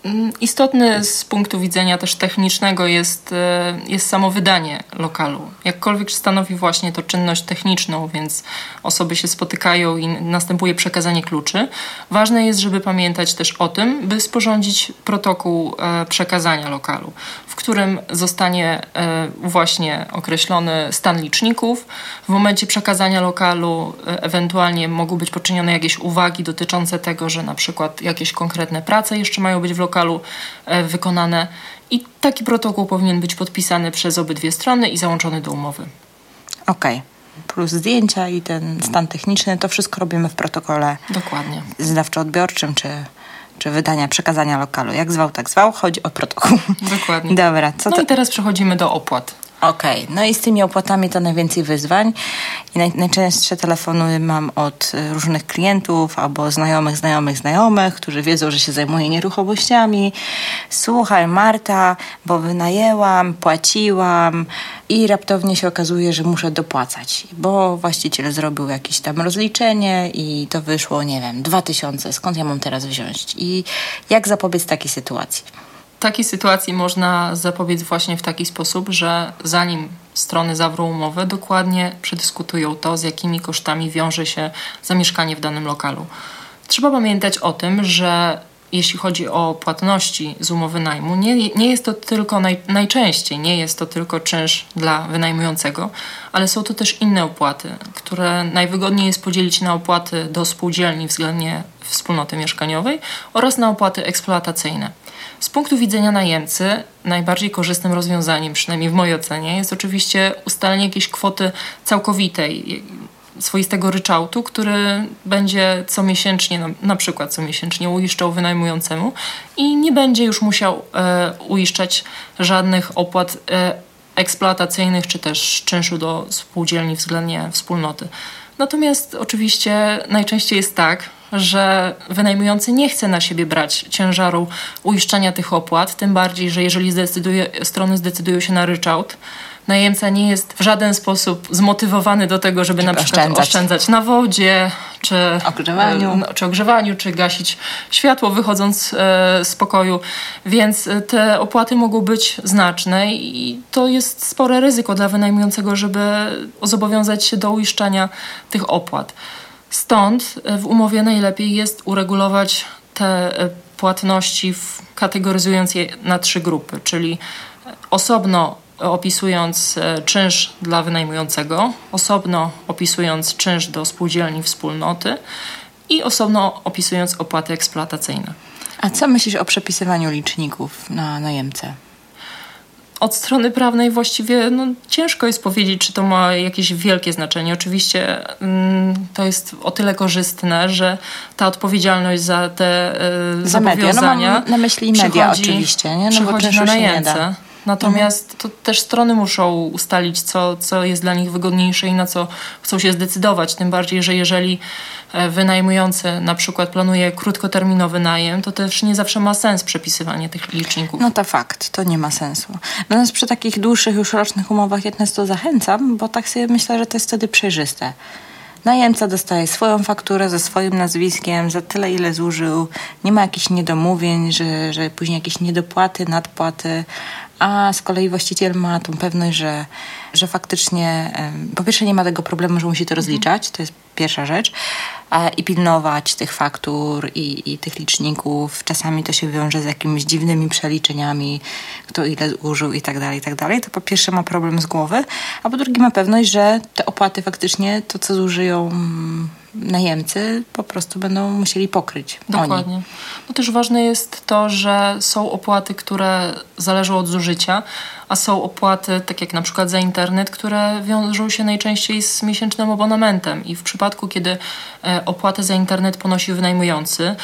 Mm, istotny z punktu widzenia też technicznego jest, e, jest samo wydanie lokalu. Jakkolwiek stanowi właśnie to czynność techniczną, więc osoby się spotykają i następuje przekazanie kluczy. Ważne jest, żeby pamiętać też o tym, by sporządzić protokół e, przekazania lokalu, w którym zostanie e, właśnie określony stan liczników. W momencie przekazania lokalu ewentualnie mogą być poczynione jakieś uwagi dotyczące tego, że na przykład jakieś konkretne prace jeszcze mają być w lokalu lokalu e, wykonane i taki protokół powinien być podpisany przez obydwie strony i załączony do umowy. Okej. Okay plus zdjęcia i ten stan techniczny, to wszystko robimy w protokole Dokładnie. zdawczo-odbiorczym czy, czy wydania, przekazania lokalu. Jak zwał, tak zwał, chodzi o protokół. Dokładnie. Dobra. Co no to... i teraz przechodzimy do opłat. Okej, okay. no i z tymi opłatami to najwięcej wyzwań. I naj, najczęstsze telefony mam od y, różnych klientów albo znajomych, znajomych, znajomych, którzy wiedzą, że się zajmuję nieruchomościami. Słuchaj, Marta, bo wynajęłam, płaciłam i raptownie się okazuje, że muszę dopłacać, bo właściciel zrobił jakieś tam rozliczenie i to wyszło, nie wiem, dwa tysiące. Skąd ja mam teraz wziąć? I jak zapobiec takiej sytuacji? Takiej sytuacji można zapobiec właśnie w taki sposób, że zanim strony zawrą umowę, dokładnie przedyskutują to, z jakimi kosztami wiąże się zamieszkanie w danym lokalu. Trzeba pamiętać o tym, że jeśli chodzi o płatności z umowy najmu, nie, nie jest to tylko naj, najczęściej, nie jest to tylko czynsz dla wynajmującego, ale są to też inne opłaty, które najwygodniej jest podzielić na opłaty do spółdzielni względnie wspólnoty mieszkaniowej oraz na opłaty eksploatacyjne. Z punktu widzenia najemcy najbardziej korzystnym rozwiązaniem, przynajmniej w mojej ocenie, jest oczywiście ustalenie jakiejś kwoty całkowitej, swoistego ryczałtu, który będzie comiesięcznie, na, na przykład comiesięcznie uiszczał wynajmującemu i nie będzie już musiał e, uiszczać żadnych opłat e, eksploatacyjnych czy też czynszu do spółdzielni względnie wspólnoty. Natomiast oczywiście najczęściej jest tak, że wynajmujący nie chce na siebie brać ciężaru uiszczania tych opłat, tym bardziej, że jeżeli zdecyduje, strony zdecydują się na ryczałt, najemca nie jest w żaden sposób zmotywowany do tego, żeby, żeby na przykład oszczędzać. oszczędzać na wodzie, czy ogrzewaniu. E, czy ogrzewaniu, czy gasić światło wychodząc e, z pokoju. Więc e, te opłaty mogą być znaczne i to jest spore ryzyko dla wynajmującego, żeby zobowiązać się do uiszczania tych opłat. Stąd w umowie najlepiej jest uregulować te płatności, kategoryzując je na trzy grupy, czyli osobno opisując e, czynsz dla wynajmującego, osobno opisując czynsz do spółdzielni wspólnoty i osobno opisując opłaty eksploatacyjne. A co myślisz o przepisywaniu liczników na najemcę? Od strony prawnej właściwie no, ciężko jest powiedzieć, czy to ma jakieś wielkie znaczenie. Oczywiście mm, to jest o tyle korzystne, że ta odpowiedzialność za te y, za zobowiązania media. No mam na myśli media oczywiście, nie? No przychodzi na najemcę. Natomiast to też strony muszą ustalić, co, co jest dla nich wygodniejsze i na co chcą się zdecydować. Tym bardziej, że jeżeli e, wynajmujący na przykład planuje krótkoterminowy najem, to też nie zawsze ma sens przepisywanie tych liczników. No to fakt, to nie ma sensu. Natomiast przy takich dłuższych, już rocznych umowach ja to zachęcam, bo tak sobie myślę, że to jest wtedy przejrzyste. Najemca dostaje swoją fakturę ze swoim nazwiskiem za tyle, ile zużył. Nie ma jakichś niedomówień, że, że później jakieś niedopłaty, nadpłaty a z kolei właściciel ma tą pewność, że, że faktycznie po pierwsze nie ma tego problemu, że musi to rozliczać, to jest pierwsza rzecz, i pilnować tych faktur i, i tych liczników. Czasami to się wiąże z jakimiś dziwnymi przeliczeniami, kto ile użył i tak dalej, i tak dalej. To po pierwsze ma problem z głowy, a po drugie ma pewność, że te opłaty faktycznie, to co zużyją najemcy po prostu będą musieli pokryć. Dokładnie. Oni. No też ważne jest to, że są opłaty, które zależą od zużycia, a są opłaty, tak jak na przykład za internet, które wiążą się najczęściej z miesięcznym abonamentem. I w przypadku, kiedy e, opłatę za internet ponosi wynajmujący,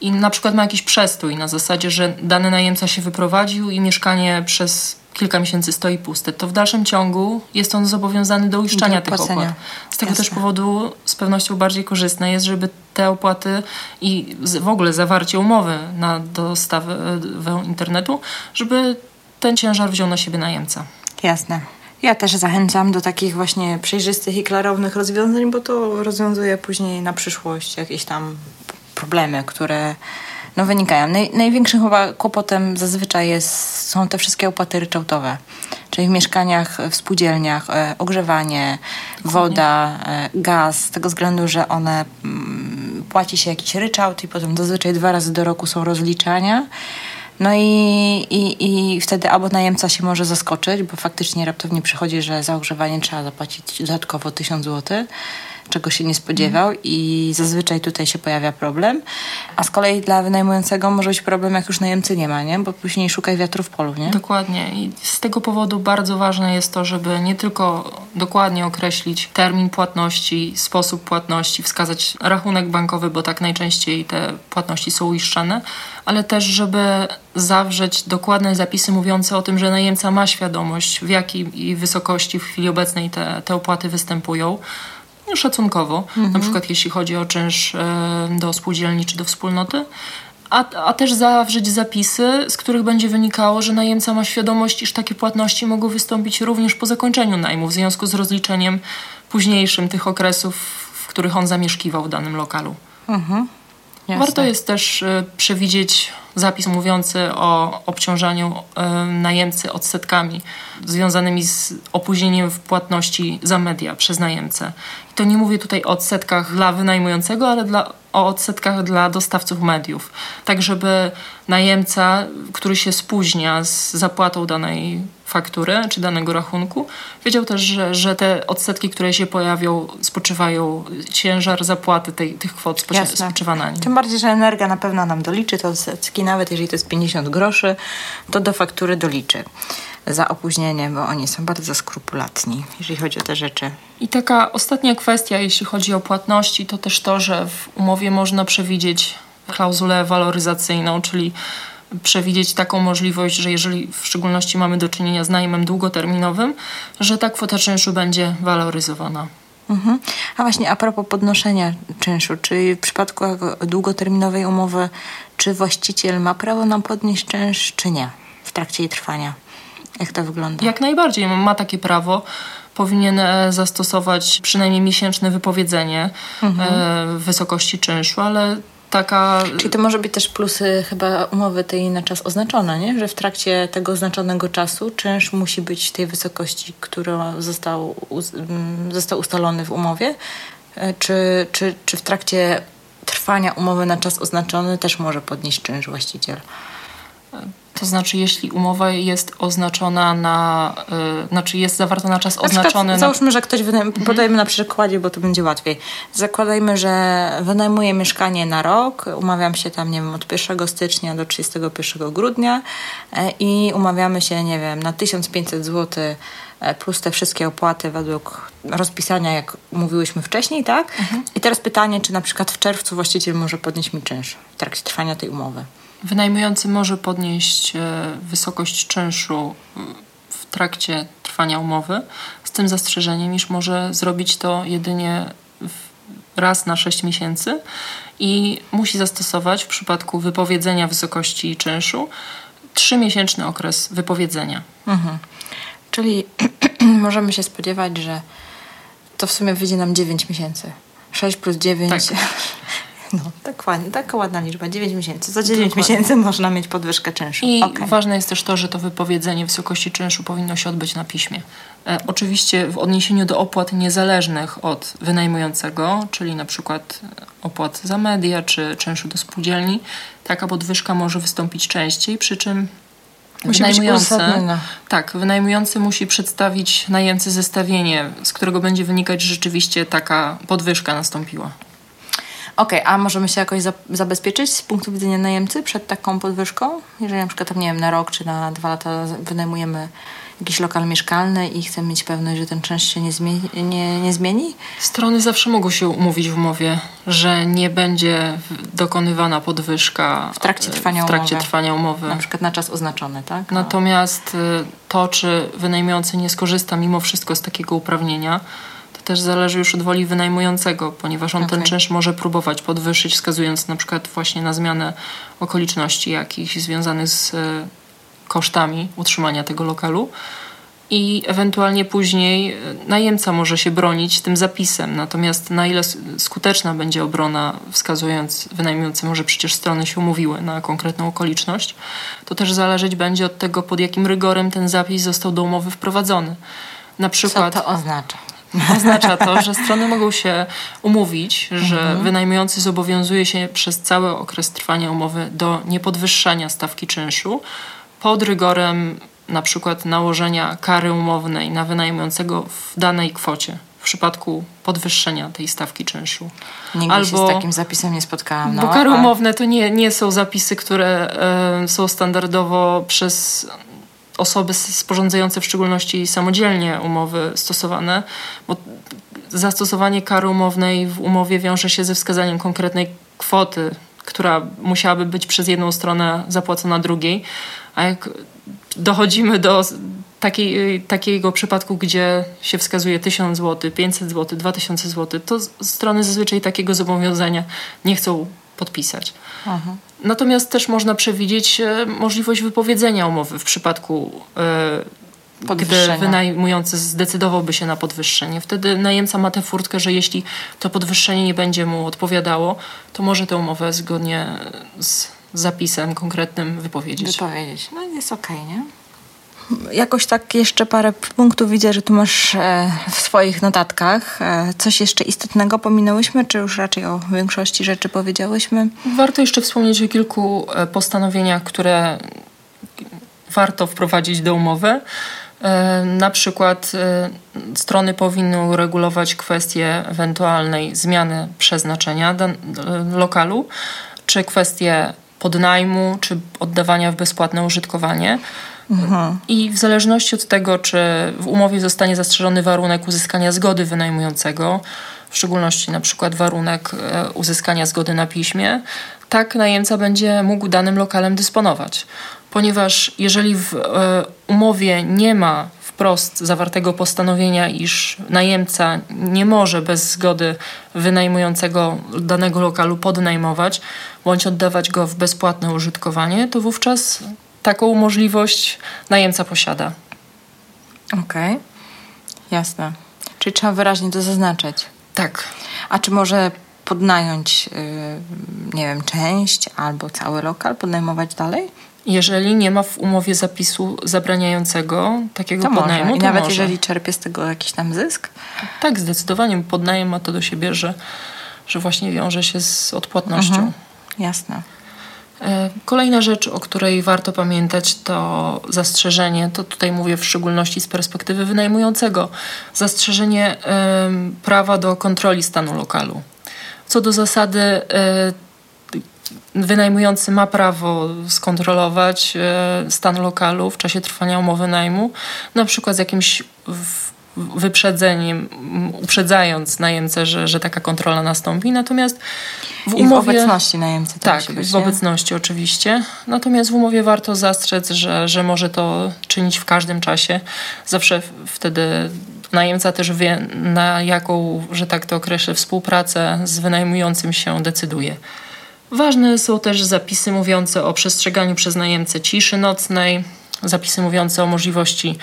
i na przykład ma jakiś przestój na zasadzie, że dany najemca się wyprowadził i mieszkanie przez kilka miesięcy stoi puste, to w dalszym ciągu jest on zobowiązany do uiszczania do tych opłat. Z tego Jasne. też powodu z pewnością bardziej korzystne jest, żeby te opłaty i w ogóle zawarcie umowy na dostawę internetu, żeby ten ciężar wziął na siebie najemca. Jasne. Ja też zachęcam do takich właśnie przejrzystych i klarownych rozwiązań, bo to rozwiązuje później na przyszłość jakieś tam problemy, które no, wynikają. Naj, największym chyba kłopotem zazwyczaj jest, są te wszystkie opłaty ryczałtowe. Czyli w mieszkaniach, w spółdzielniach, e, ogrzewanie, Dokładnie. woda, e, gaz, z tego względu, że one mm, płaci się jakiś ryczałt i potem zazwyczaj dwa razy do roku są rozliczania. No i, i, i wtedy albo najemca się może zaskoczyć, bo faktycznie raptownie przychodzi, że za ogrzewanie trzeba zapłacić dodatkowo 1000 zł czego się nie spodziewał i zazwyczaj tutaj się pojawia problem. A z kolei dla wynajmującego może być problem, jak już najemcy nie ma, nie? Bo później szukaj wiatru w polu, nie? Dokładnie. I z tego powodu bardzo ważne jest to, żeby nie tylko dokładnie określić termin płatności, sposób płatności, wskazać rachunek bankowy, bo tak najczęściej te płatności są uiszczane, ale też, żeby zawrzeć dokładne zapisy mówiące o tym, że najemca ma świadomość, w jakiej wysokości w chwili obecnej te, te opłaty występują szacunkowo, mhm. na przykład jeśli chodzi o czynsz e, do spółdzielni czy do wspólnoty, a, a też zawrzeć zapisy, z których będzie wynikało, że najemca ma świadomość, iż takie płatności mogą wystąpić również po zakończeniu najmu, w związku z rozliczeniem późniejszym tych okresów, w których on zamieszkiwał w danym lokalu. Mhm. Warto jest też y, przewidzieć zapis mówiący o obciążaniu y, najemcy odsetkami związanymi z opóźnieniem w płatności za media przez najemcę. I to nie mówię tutaj o odsetkach dla wynajmującego, ale dla, o odsetkach dla dostawców mediów. Tak, żeby najemca, który się spóźnia z zapłatą danej faktury czy danego rachunku, wiedział też, że, że te odsetki, które się pojawią, spoczywają, ciężar zapłaty tej, tych kwot spoczywa na nim. Tym bardziej, że energia na pewno nam doliczy te odsetki, nawet jeżeli to jest 50 groszy, to do faktury doliczy za opóźnienie, bo oni są bardzo skrupulatni, jeżeli chodzi o te rzeczy. I taka ostatnia kwestia, jeśli chodzi o płatności, to też to, że w umowie można przewidzieć klauzulę waloryzacyjną, czyli przewidzieć taką możliwość, że jeżeli w szczególności mamy do czynienia z najmem długoterminowym, że ta kwota czynszu będzie waloryzowana. Mhm. A właśnie a propos podnoszenia czynszu, czy w przypadku długoterminowej umowy, czy właściciel ma prawo nam podnieść czynsz, czy nie w trakcie jej trwania? Jak to wygląda? Jak najbardziej ma takie prawo. Powinien e, zastosować przynajmniej miesięczne wypowiedzenie mhm. E, wysokości czynszu, ale taka... Czyli to może być też plusy chyba umowy tej na czas oznaczona, nie? Że w trakcie tego oznaczonego czasu czynsz musi być tej wysokości, która został, mm, został ustalony w umowie, e, czy, czy, czy w trakcie trwania umowy na czas oznaczony też może podnieść czynsz właściciel? To znaczy, jeśli umowa jest oznaczona na, yy, znaczy jest zawarta na czas na oznaczony. Na... Załóżmy, że ktoś, wynajm... mhm. podajmy na przykładzie, bo to będzie łatwiej. Zakładajmy, że wynajmuję mieszkanie na rok, umawiam się tam, nie wiem, od 1 stycznia do 31 grudnia yy, i umawiamy się, nie wiem, na 1500 zł e, plus te wszystkie opłaty według rozpisania, jak mówiłyśmy wcześniej, tak? Mhm. I teraz pytanie, czy na przykład w czerwcu właściciel może podnieść mi czynsz w trakcie trwania tej umowy? Wynajmujący może podnieść e, wysokość czynszu w trakcie trwania umowy, z tym zastrzeżeniem, iż może zrobić to jedynie raz na 6 miesięcy i musi zastosować w przypadku wypowiedzenia wysokości czynszu trzymiesięczny okres wypowiedzenia. Mhm. Czyli <clears throat> możemy się spodziewać, że to w sumie wyjdzie nam 9 miesięcy. 6 plus 9. Tak. <laughs> No, dokładnie, taka ładna liczba, 9 miesięcy. Za 9 dokładnie. miesięcy można mieć podwyżkę czynszu. I okay. ważne jest też to, że to wypowiedzenie wysokości czynszu powinno się odbyć na piśmie. E, oczywiście w odniesieniu do opłat niezależnych od wynajmującego, czyli na przykład opłat za media czy czynszu do spółdzielni, taka podwyżka może wystąpić częściej, przy czym Musi wynajmujący, tak, wynajmujący musi przedstawić najemcy zestawienie, z którego będzie wynikać, że rzeczywiście taka podwyżka nastąpiła. Okej, okay, a możemy się jakoś za zabezpieczyć z punktu widzenia najemcy przed taką podwyżką? Jeżeli na przykład, tam, nie wiem, na rok czy na dwa lata wynajmujemy jakiś lokal mieszkalny i chcemy mieć pewność, że ten czynsz się nie, zmieni, nie, nie zmieni? Strony zawsze mogą się umówić w umowie, że nie będzie dokonywana podwyżka w trakcie trwania, w trakcie umowy. Trwania umowy. Na przykład na czas oznaczony, tak? Natomiast y, to, czy wynajmujący nie skorzysta mimo wszystko z takiego uprawnienia, też zależy już od woli wynajmującego, ponieważ on okay. ten czynsz może próbować podwyższyć, wskazując na przykład właśnie na zmianę okoliczności jakichś związanych z e, kosztami utrzymania tego lokalu. I ewentualnie później e, najemca może się bronić tym zapisem. Natomiast na ile skuteczna będzie obrona, wskazując wynajmujący, że przecież strony się umówiły na konkretną okoliczność, to też zależeć będzie od tego, pod jakim rygorem ten zapis został do umowy wprowadzony. Na przykład, Co to oznacza? <laughs> Oznacza to, że strony mogą się umówić, że mhm. wynajmujący zobowiązuje się przez cały okres trwania umowy do niepodwyższania stawki czynszu pod rygorem na przykład nałożenia kary umownej na wynajmującego w danej kwocie w przypadku podwyższenia tej stawki czynszu. Nigdy Albo, się z takim zapisem nie spotkałam. No, bo kary umowne to nie, nie są zapisy, które y, są standardowo przez osoby sporządzające w szczególności samodzielnie umowy stosowane, bo zastosowanie kary umownej w umowie wiąże się ze wskazaniem konkretnej kwoty, która musiałaby być przez jedną stronę zapłacona drugiej, a jak dochodzimy do takiej, takiego przypadku, gdzie się wskazuje 1000 zł, 500 zł, 2000 zł, to strony zazwyczaj takiego zobowiązania nie chcą podpisać. Aha. Natomiast też można przewidzieć e, możliwość wypowiedzenia umowy w przypadku e, gdy wynajmujący zdecydowałby się na podwyższenie. Wtedy najemca ma tę furtkę, że jeśli to podwyższenie nie będzie mu odpowiadało, to może tę umowę zgodnie z zapisem konkretnym wypowiedzieć. Wypowiedzieć. No jest okej, okay, nie? Jakoś tak jeszcze parę punktów widzę, że tu masz e, w swoich notatkach. E, coś jeszcze istotnego pominęłyśmy, czy już raczej o większości rzeczy powiedziałyśmy? Warto jeszcze wspomnieć o kilku e, postanowieniach, które warto wprowadzić do umowy. Na przykład strony powinny uregulować kwestię ewentualnej zmiany przeznaczenia lokalu, czy kwestię podnajmu, czy oddawania w bezpłatne użytkowanie. Mhm. I w zależności od tego, czy w umowie zostanie zastrzeżony warunek uzyskania zgody wynajmującego, w szczególności na przykład warunek e, uzyskania zgody na piśmie, tak najemca będzie mógł danym lokalem dysponować. Ponieważ jeżeli w e, umowie nie ma wprost zawartego postanowienia, iż najemca nie może bez zgody wynajmującego danego lokalu podnajmować bądź oddawać go w bezpłatne użytkowanie, to wówczas taką możliwość najemca posiada. Okej, okay. jasne. Czyli trzeba wyraźnie to zaznaczyć. Tak. A czy może podnająć, yy, nie wiem, część albo cały lokal, podnajmować dalej? Jeżeli nie ma w umowie zapisu zabraniającego takiego to podnajmu, może. I nawet może. jeżeli czerpie z tego jakiś tam zysk? Tak, zdecydowanie. Podnajem ma to do siebie, że, że właśnie wiąże się z odpłatnością. Mhm. Jasne. E, kolejna rzecz, o której warto pamiętać, to zastrzeżenie, to tutaj mówię w szczególności z perspektywy wynajmującego, zastrzeżenie prawa do kontroli stanu lokalu. Co do zasady, y, wynajmujący ma prawo skontrolować y, stan lokalu w czasie trwania umowy najmu, na przykład z jakimś w, wyprzedzeniem, uprzedzając najemcę, że, że taka kontrola nastąpi. Natomiast w umowie... I w obecności najemcy Tak, być, w obecności oczywiście. Natomiast w umowie warto zastrzec, że, że może to czynić w każdym czasie. Zawsze wtedy najemca też wie, na jaką, że tak to określę, współpracę z wynajmującym się decyduje. Ważne są też zapisy mówiące o przestrzeganiu przez najemcę ciszy nocnej, zapisy mówiące o możliwości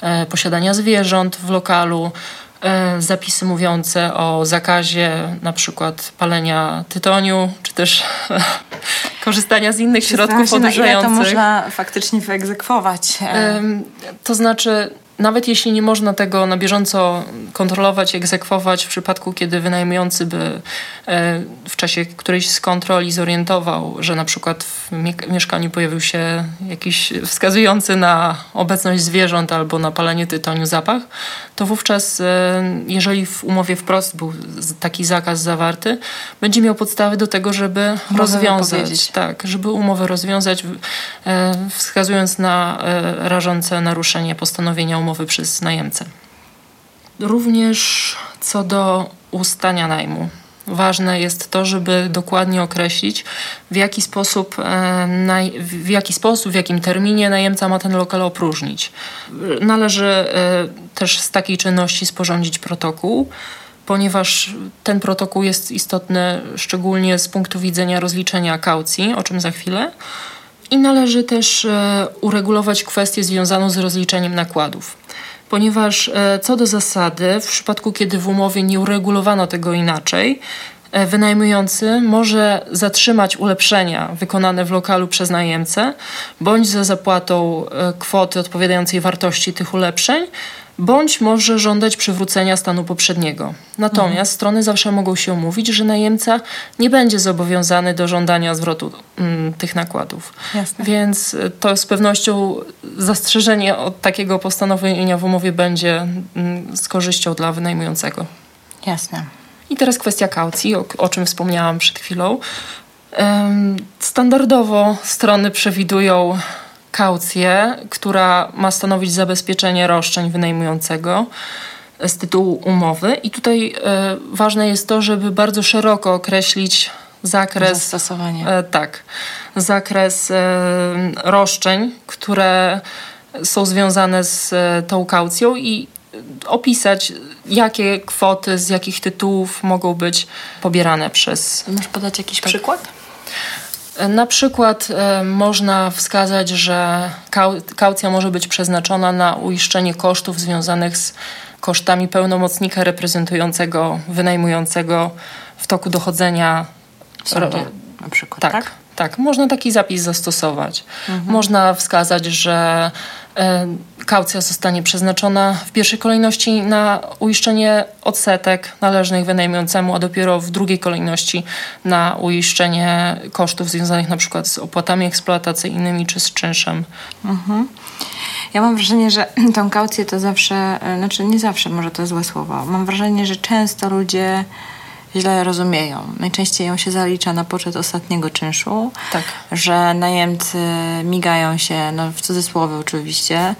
e, posiadania zwierząt w lokalu, e, zapisy mówiące o zakazie na przykład palenia tytoniu, czy też <laughs> korzystania z innych środków odurzających. Na ile to można faktycznie wyegzekwować? To znaczy nawet jeśli nie można tego na bieżąco kontrolować, egzekwować w przypadku, kiedy wynajmujący by e, w czasie którejś z kontroli zorientował, że na przykład w mieszkaniu pojawił się jakiś wskazujący na obecność zwierząt albo na palenie tytoniu zapach, to wówczas, e, jeżeli w umowie wprost był taki zakaz zawarty, będzie miał podstawy do tego, żeby umowę rozwiązać, tak, żeby umowę rozwiązać, e, wskazując na rażące naruszenie postanowienia umowy przez najemcę. Również co do ustania najmu. Ważne jest to, żeby dokładnie określić, w jaki sposób, e, w jaki sposób, w jakim terminie najemca ma ten lokal opróżnić. Należy e, też z takiej czynności sporządzić protokół, ponieważ ten protokół jest istotny szczególnie z punktu widzenia rozliczenia kaucji, o czym za chwilę. I należy też e, uregulować kwestię związaną z rozliczeniem nakładów. Ponieważ e, co do zasady, w przypadku kiedy w umowie nie uregulowano tego inaczej, e, wynajmujący może zatrzymać ulepszenia wykonane w lokalu przez najemcę, bądź za zapłatą kwoty odpowiadającej wartości tych ulepszeń, bądź może żądać przywrócenia stanu poprzedniego. Natomiast mhm. strony zawsze mogą się umówić, że najemca nie będzie zobowiązany do żądania zwrotu mm, tych nakładów. Jasne. Więc e, to z pewnością zastrzeżenie od takiego postanowienia w umowie będzie mm, z korzyścią dla wynajmującego. Jasne. I teraz kwestia kaucji, o, o czym wspomniałam przed chwilą. Standardowo strony przewidują kaucję, która ma stanowić zabezpieczenie roszczeń wynajmującego z tytułu umowy. I tutaj e, ważne jest to, żeby bardzo szeroko określić zakres. Zastosowanie. E, tak. Zakres e, roszczeń, które są związane z e, tą kaucją i opisać, jakie kwoty z jakich tytułów mogą być pobierane przez. Możesz podać jakiś tak. przykład? Na przykład e, można wskazać, że kaucja może być przeznaczona na uiszczenie kosztów związanych z kosztami pełnomocnika reprezentującego wynajmującego w toku dochodzenia. W sądzie, na przykład, tak? Tak, tak. Można taki zapis zastosować. Mhm. Można wskazać, że E, kaucja zostanie przeznaczona w pierwszej kolejności na uiszczenie odsetek należnych wynajmującemu, a dopiero w drugiej kolejności na uiszczenie kosztów związanych na przykład z opłatami eksploatacyjnymi czy z czynszem. Mhm. Ja mam wrażenie, że <clears throat> tą kaucję to zawsze, znaczy nie zawsze, może to złe słowo. Mam wrażenie, że często ludzie źle rozumieją. Najczęściej ją się zalicza na poczet ostatniego czynszu, tak. że najemcy migają się, no w cudzysłowie oczywiście,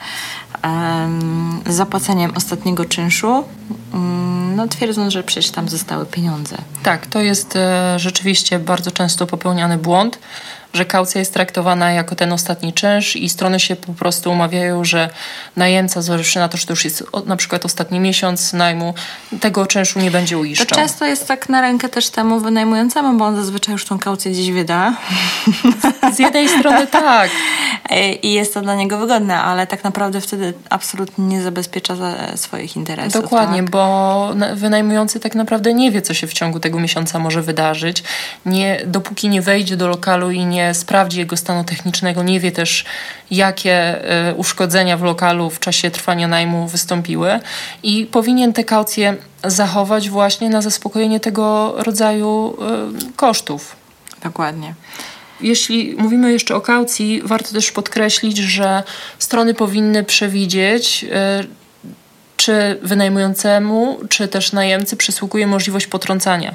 um, z zapłaceniem ostatniego czynszu, um, no twierdząc, że przecież tam zostały pieniądze. Tak, to jest e, rzeczywiście bardzo często popełniany błąd. Że kaucja jest traktowana jako ten ostatni czynsz i strony się po prostu umawiają, że najemca, zważywszy na to, że to już jest na przykład ostatni miesiąc najmu, tego czynszu nie będzie uiszczał. To często jest tak na rękę też temu wynajmującemu, bo on zazwyczaj już tą kaucję gdzieś wyda. <laughs> Z jednej strony tak. I jest to dla niego wygodne, ale tak naprawdę wtedy absolutnie nie zabezpiecza swoich interesów. Dokładnie, tak? bo wynajmujący tak naprawdę nie wie, co się w ciągu tego miesiąca może wydarzyć. Nie, dopóki nie wejdzie do lokalu i nie sprawdzi jego stanu technicznego, nie wie też, jakie y, uszkodzenia w lokalu w czasie trwania najmu wystąpiły i powinien te kaucje zachować właśnie na zaspokojenie tego rodzaju y, kosztów. Dokładnie. Jeśli mówimy jeszcze o kaucji, warto też podkreślić, że strony powinny przewidzieć, y, czy wynajmującemu, czy też najemcy przysługuje możliwość potrącania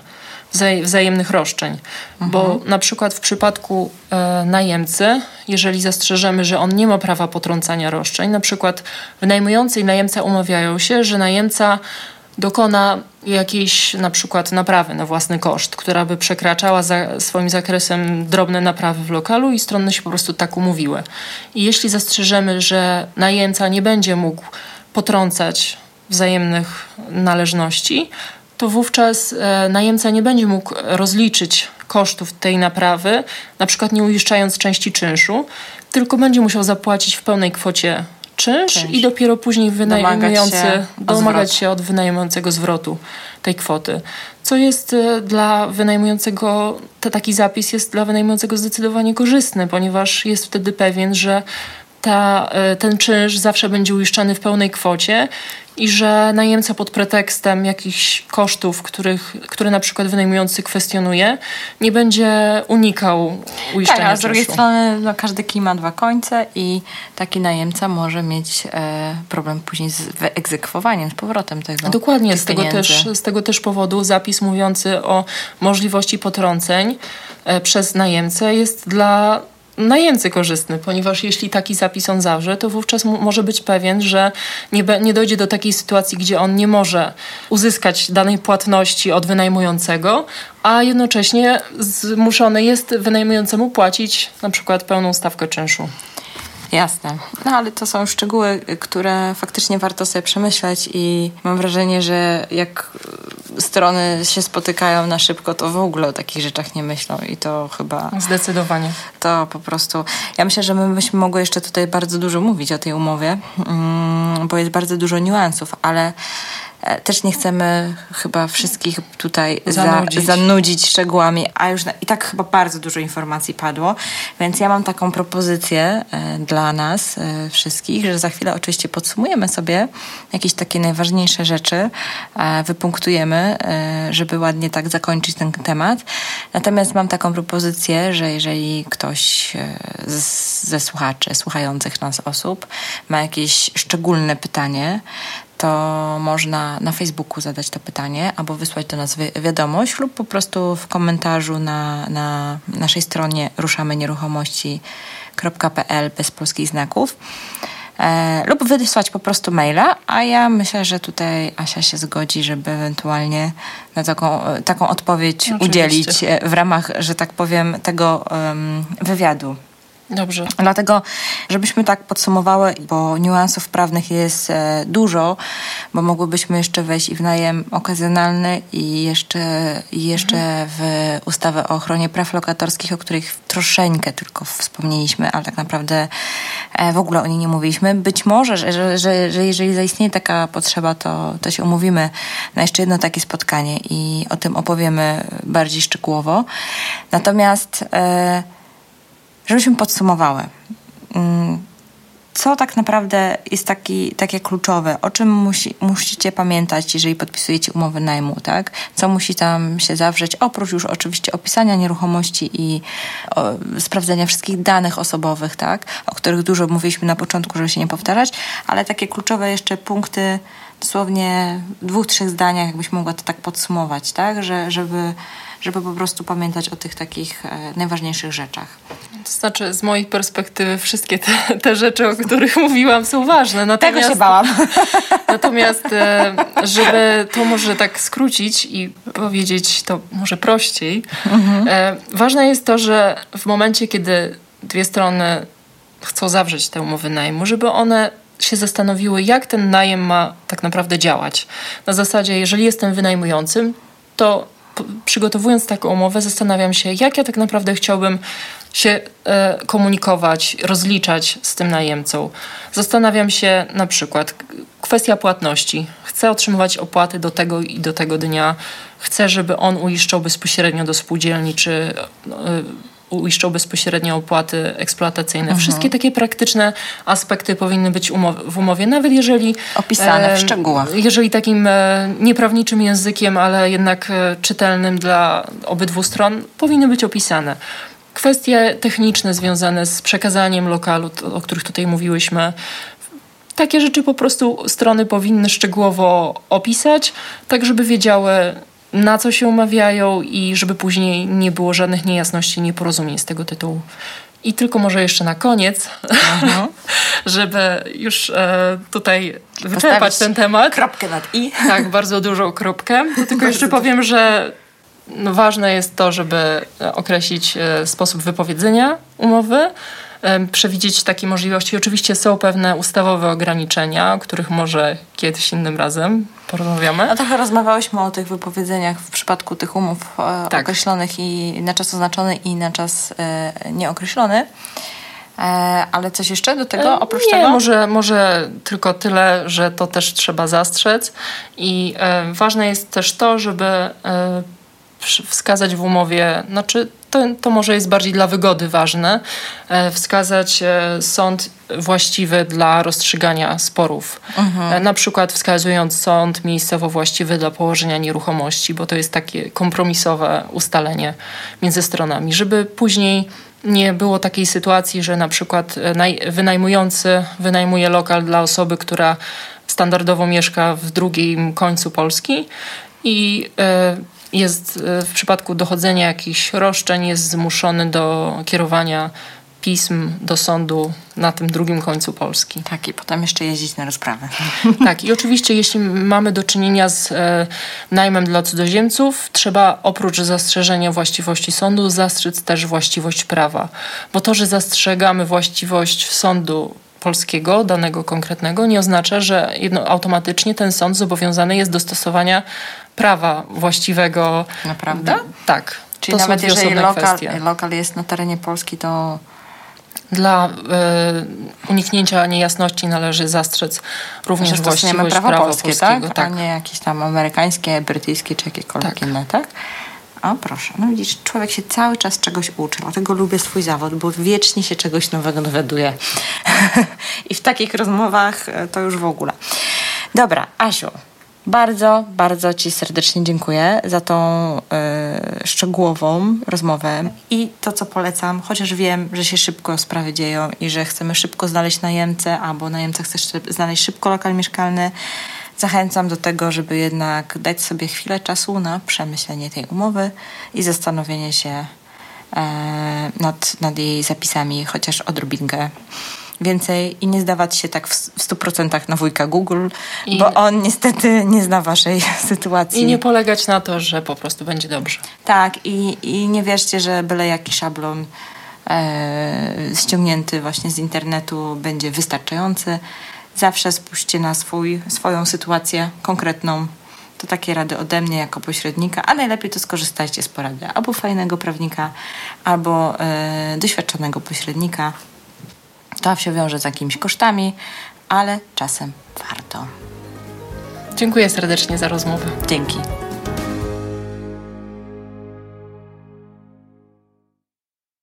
wzajemnych roszczeń. Mhm. Bo na przykład w przypadku e, najemcy, jeżeli zastrzeżemy, że on nie ma prawa potrącania roszczeń, na przykład wynajmujący i najemca umawiają się, że najemca dokona jakiejś na przykład naprawy na własny koszt, która by przekraczała za swoim zakresem drobne naprawy w lokalu i strony się po prostu tak umówiły. I jeśli zastrzeżemy, że najemca nie będzie mógł potrącać wzajemnych należności, to wówczas e, najemca nie będzie mógł rozliczyć kosztów tej naprawy, na przykład nie uiszczając części czynszu, tylko będzie musiał zapłacić w pełnej kwocie czynsz, czynsz. i dopiero później wynajmujący domagać się, domagać się od wynajmującego zwrotu tej kwoty. Co jest e, dla wynajmującego, to taki zapis jest dla wynajmującego zdecydowanie korzystny, ponieważ jest wtedy pewien, że ta, e, ten czynsz zawsze będzie uiszczany w pełnej kwocie i że najemca pod pretekstem jakichś kosztów, których, które na przykład wynajmujący kwestionuje, nie będzie unikał uiszczania Tak, a z drugiej strony no, każdy kij ma dwa końce i taki najemca może mieć e, problem później z wyegzekwowaniem, z powrotem tego Dokładnie, z tego, też, z tego też powodu zapis mówiący o możliwości potrąceń e, przez najemcę jest dla najemcy korzystny, ponieważ jeśli taki zapis on zawrze, to wówczas może być pewien, że nie, nie dojdzie do takiej sytuacji, gdzie on nie może uzyskać danej płatności od wynajmującego, a jednocześnie zmuszony jest wynajmującemu płacić na przykład pełną stawkę czynszu. Jasne. No ale to są szczegóły, które faktycznie warto sobie przemyśleć i mam wrażenie, że jak strony się spotykają na szybko, to w ogóle o takich rzeczach nie myślą i to chyba... Zdecydowanie. To po prostu... Ja myślę, że my byśmy mogły jeszcze tutaj bardzo dużo mówić o tej umowie, mm, bo jest bardzo dużo niuansów, ale E, też nie chcemy chyba wszystkich tutaj zanudzić, za, zanudzić szczegółami, a już na, i tak chyba bardzo dużo informacji padło, więc ja mam taką propozycję e, dla nas e, wszystkich, że za chwilę oczywiście podsumujemy sobie jakieś takie najważniejsze rzeczy, wypunktujemy, żeby ładnie tak zakończyć ten temat. Natomiast mam taką propozycję, że jeżeli ktoś z, ze słuchaczy, słuchających nas osób ma jakieś szczególne pytanie, to można na Facebooku zadać to pytanie albo wysłać do nas wi wiadomość lub po prostu w komentarzu na, na naszej stronie ruszamy nieruchomości.pl bez polskich znaków. E, lub wysłać po prostu maila, a ja myślę, że tutaj Asia się zgodzi, żeby ewentualnie na taką, taką odpowiedź Oczywiście. udzielić e, w ramach, że tak powiem, tego um, wywiadu. Dobrze. Dlatego, żebyśmy tak podsumowały, bo niuansów prawnych jest e, dużo, bo mogłybyśmy jeszcze wejść i w najem okazjonalny i jeszcze, i jeszcze mhm. w ustawę o ochronie praw lokatorskich, o których troszeczkę tylko wspomnieliśmy, ale tak naprawdę e, w ogóle o niej nie mówiliśmy. Być może, że, że, że, że jeżeli zaistnieje taka potrzeba, to, to się umówimy na jeszcze jedno takie spotkanie i o tym opowiemy bardziej szczegółowo. Natomiast... E, żebyśmy podsumowały. Mm, co tak naprawdę jest taki, takie kluczowe? O czym musi, musicie pamiętać, jeżeli podpisujecie umowy najmu, tak? Co musi tam się zawrzeć? Oprócz już oczywiście opisania nieruchomości i o, sprawdzenia wszystkich danych osobowych, tak? O których dużo mówiliśmy na początku, żeby się nie powtarzać, ale takie kluczowe jeszcze punkty dosłownie w dwóch, trzech zdaniach, jakbyś mogła to tak podsumować, tak? Że, żeby, żeby po prostu pamiętać o tych takich e, najważniejszych rzeczach. To znaczy, z mojej perspektywy, wszystkie te, te rzeczy, o których <laughs> mówiłam, są ważne. Natomiast, Tego się bałam. <laughs> Natomiast, e, żeby to może tak skrócić i powiedzieć to może prościej, mhm. E, ważne jest to, że w momencie, kiedy dwie strony chcą zawrzeć te umowy najmu, żeby one się zastanowiły, jak ten najem ma tak naprawdę działać. Na zasadzie, jeżeli jestem wynajmującym, to przygotowując taką umowę, zastanawiam się, jak ja tak naprawdę chciałbym się e, komunikować, rozliczać z tym najemcą. Zastanawiam się na przykład kwestia płatności. Chcę otrzymywać opłaty do tego i do tego dnia. Chcę, żeby on uiszczał bezpośrednio do spółdzielni, czy e, uiszczał bezpośrednio opłaty eksploatacyjne. Mhm. Wszystkie takie praktyczne aspekty powinny być w umowie, nawet jeżeli... Opisane w szczegółach. Jeżeli takim e, nieprawniczym językiem, ale jednak e, czytelnym dla obydwu stron, powinny być opisane. Kwestie techniczne związane z przekazaniem lokalu, to, o których tutaj mówiłyśmy, takie rzeczy po prostu strony powinny szczegółowo opisać, tak żeby wiedziały, na co się umawiają i żeby później nie było żadnych niejasności, nieporozumień z tego tytułu. I tylko może jeszcze na koniec, <laughs> żeby już e, tutaj wyczerpać ten temat. Kropkę nad i. <laughs> Tak, bardzo dużą kropkę. <laughs> To tylko jeszcze powiem, że no, ważne jest to, żeby określić e, sposób wypowiedzenia umowy, przewidzieć takie możliwości. Oczywiście są pewne ustawowe ograniczenia, o których może kiedyś innym razem porozmawiamy. A trochę rozmawiałyśmy o tych wypowiedzeniach w przypadku tych umów e, tak. określonych i na czas oznaczony i na czas e, nieokreślony. E, ale coś jeszcze do tego oprócz Nie, tego? Może, może tylko tyle, że to też trzeba zastrzec. I ważne jest też to, żeby wskazać w umowie, znaczy to, to może jest bardziej dla wygody ważne, e, wskazać e, sąd właściwy dla rozstrzygania sporów. Mhm. E, na przykład wskazując sąd miejscowo właściwy dla położenia nieruchomości, bo to jest takie kompromisowe ustalenie między stronami, żeby później nie było takiej sytuacji, że na przykład wynajmujący wynajmuje lokal dla osoby, która standardowo mieszka w drugim końcu Polski i jest e, w przypadku dochodzenia jakichś roszczeń jest zmuszony do kierowania pism do sądu na tym drugim końcu Polski. Tak, i potem jeszcze jeździć na rozprawę. <laughs> Tak, i oczywiście jeśli mamy do czynienia z e, najmem dla cudzoziemców, trzeba oprócz zastrzeżenia właściwości sądu zastrzec też właściwość prawa. Bo to, że zastrzegamy właściwość sądu polskiego, danego konkretnego, nie oznacza, że jedno, automatycznie ten sąd zobowiązany jest do stosowania prawa właściwego. Naprawdę? Tak. Czyli to nawet jeżeli lokal, lokal jest na terenie Polski, to dla y, uniknięcia niejasności należy zastrzec również właściwość prawa, prawa polskie, polskiego. Tak? tak? A nie jakieś tam amerykańskie, brytyjskie czy jakiekolwiek tak. inne, tak? O proszę, no widzisz, człowiek się cały czas czegoś uczy, dlatego lubię swój zawód, bo wiecznie się czegoś nowego dowiaduje. <laughs> I w takich rozmowach e, to już w ogóle. Dobra, Asiu, bardzo, bardzo Ci serdecznie dziękuję za tą y, szczegółową rozmowę. I to, co polecam, chociaż wiem, że się szybko sprawy dzieją i że chcemy szybko znaleźć najemcę, albo najemca chce znaleźć szybko lokal mieszkalny, zachęcam do tego, żeby jednak dać sobie chwilę czasu na przemyślenie tej umowy i zastanowienie się e, nad, nad jej zapisami, chociaż odrobinkę więcej i nie zdawać się tak w, w 100% na wujka Google, I bo on niestety nie zna waszej <laughs> sytuacji. I nie polegać na to, że po prostu będzie dobrze. Tak, i, i nie wierzcie, że byle jaki szablon e, ściągnięty właśnie z internetu będzie wystarczający. Zawsze spójrzcie na swój, swoją sytuację konkretną. To takie rady ode mnie jako pośrednika, a najlepiej to skorzystajcie z porady albo fajnego prawnika, albo e, doświadczonego pośrednika. To się wiąże z jakimiś kosztami, ale czasem warto. Dziękuję serdecznie za rozmowę. Dzięki.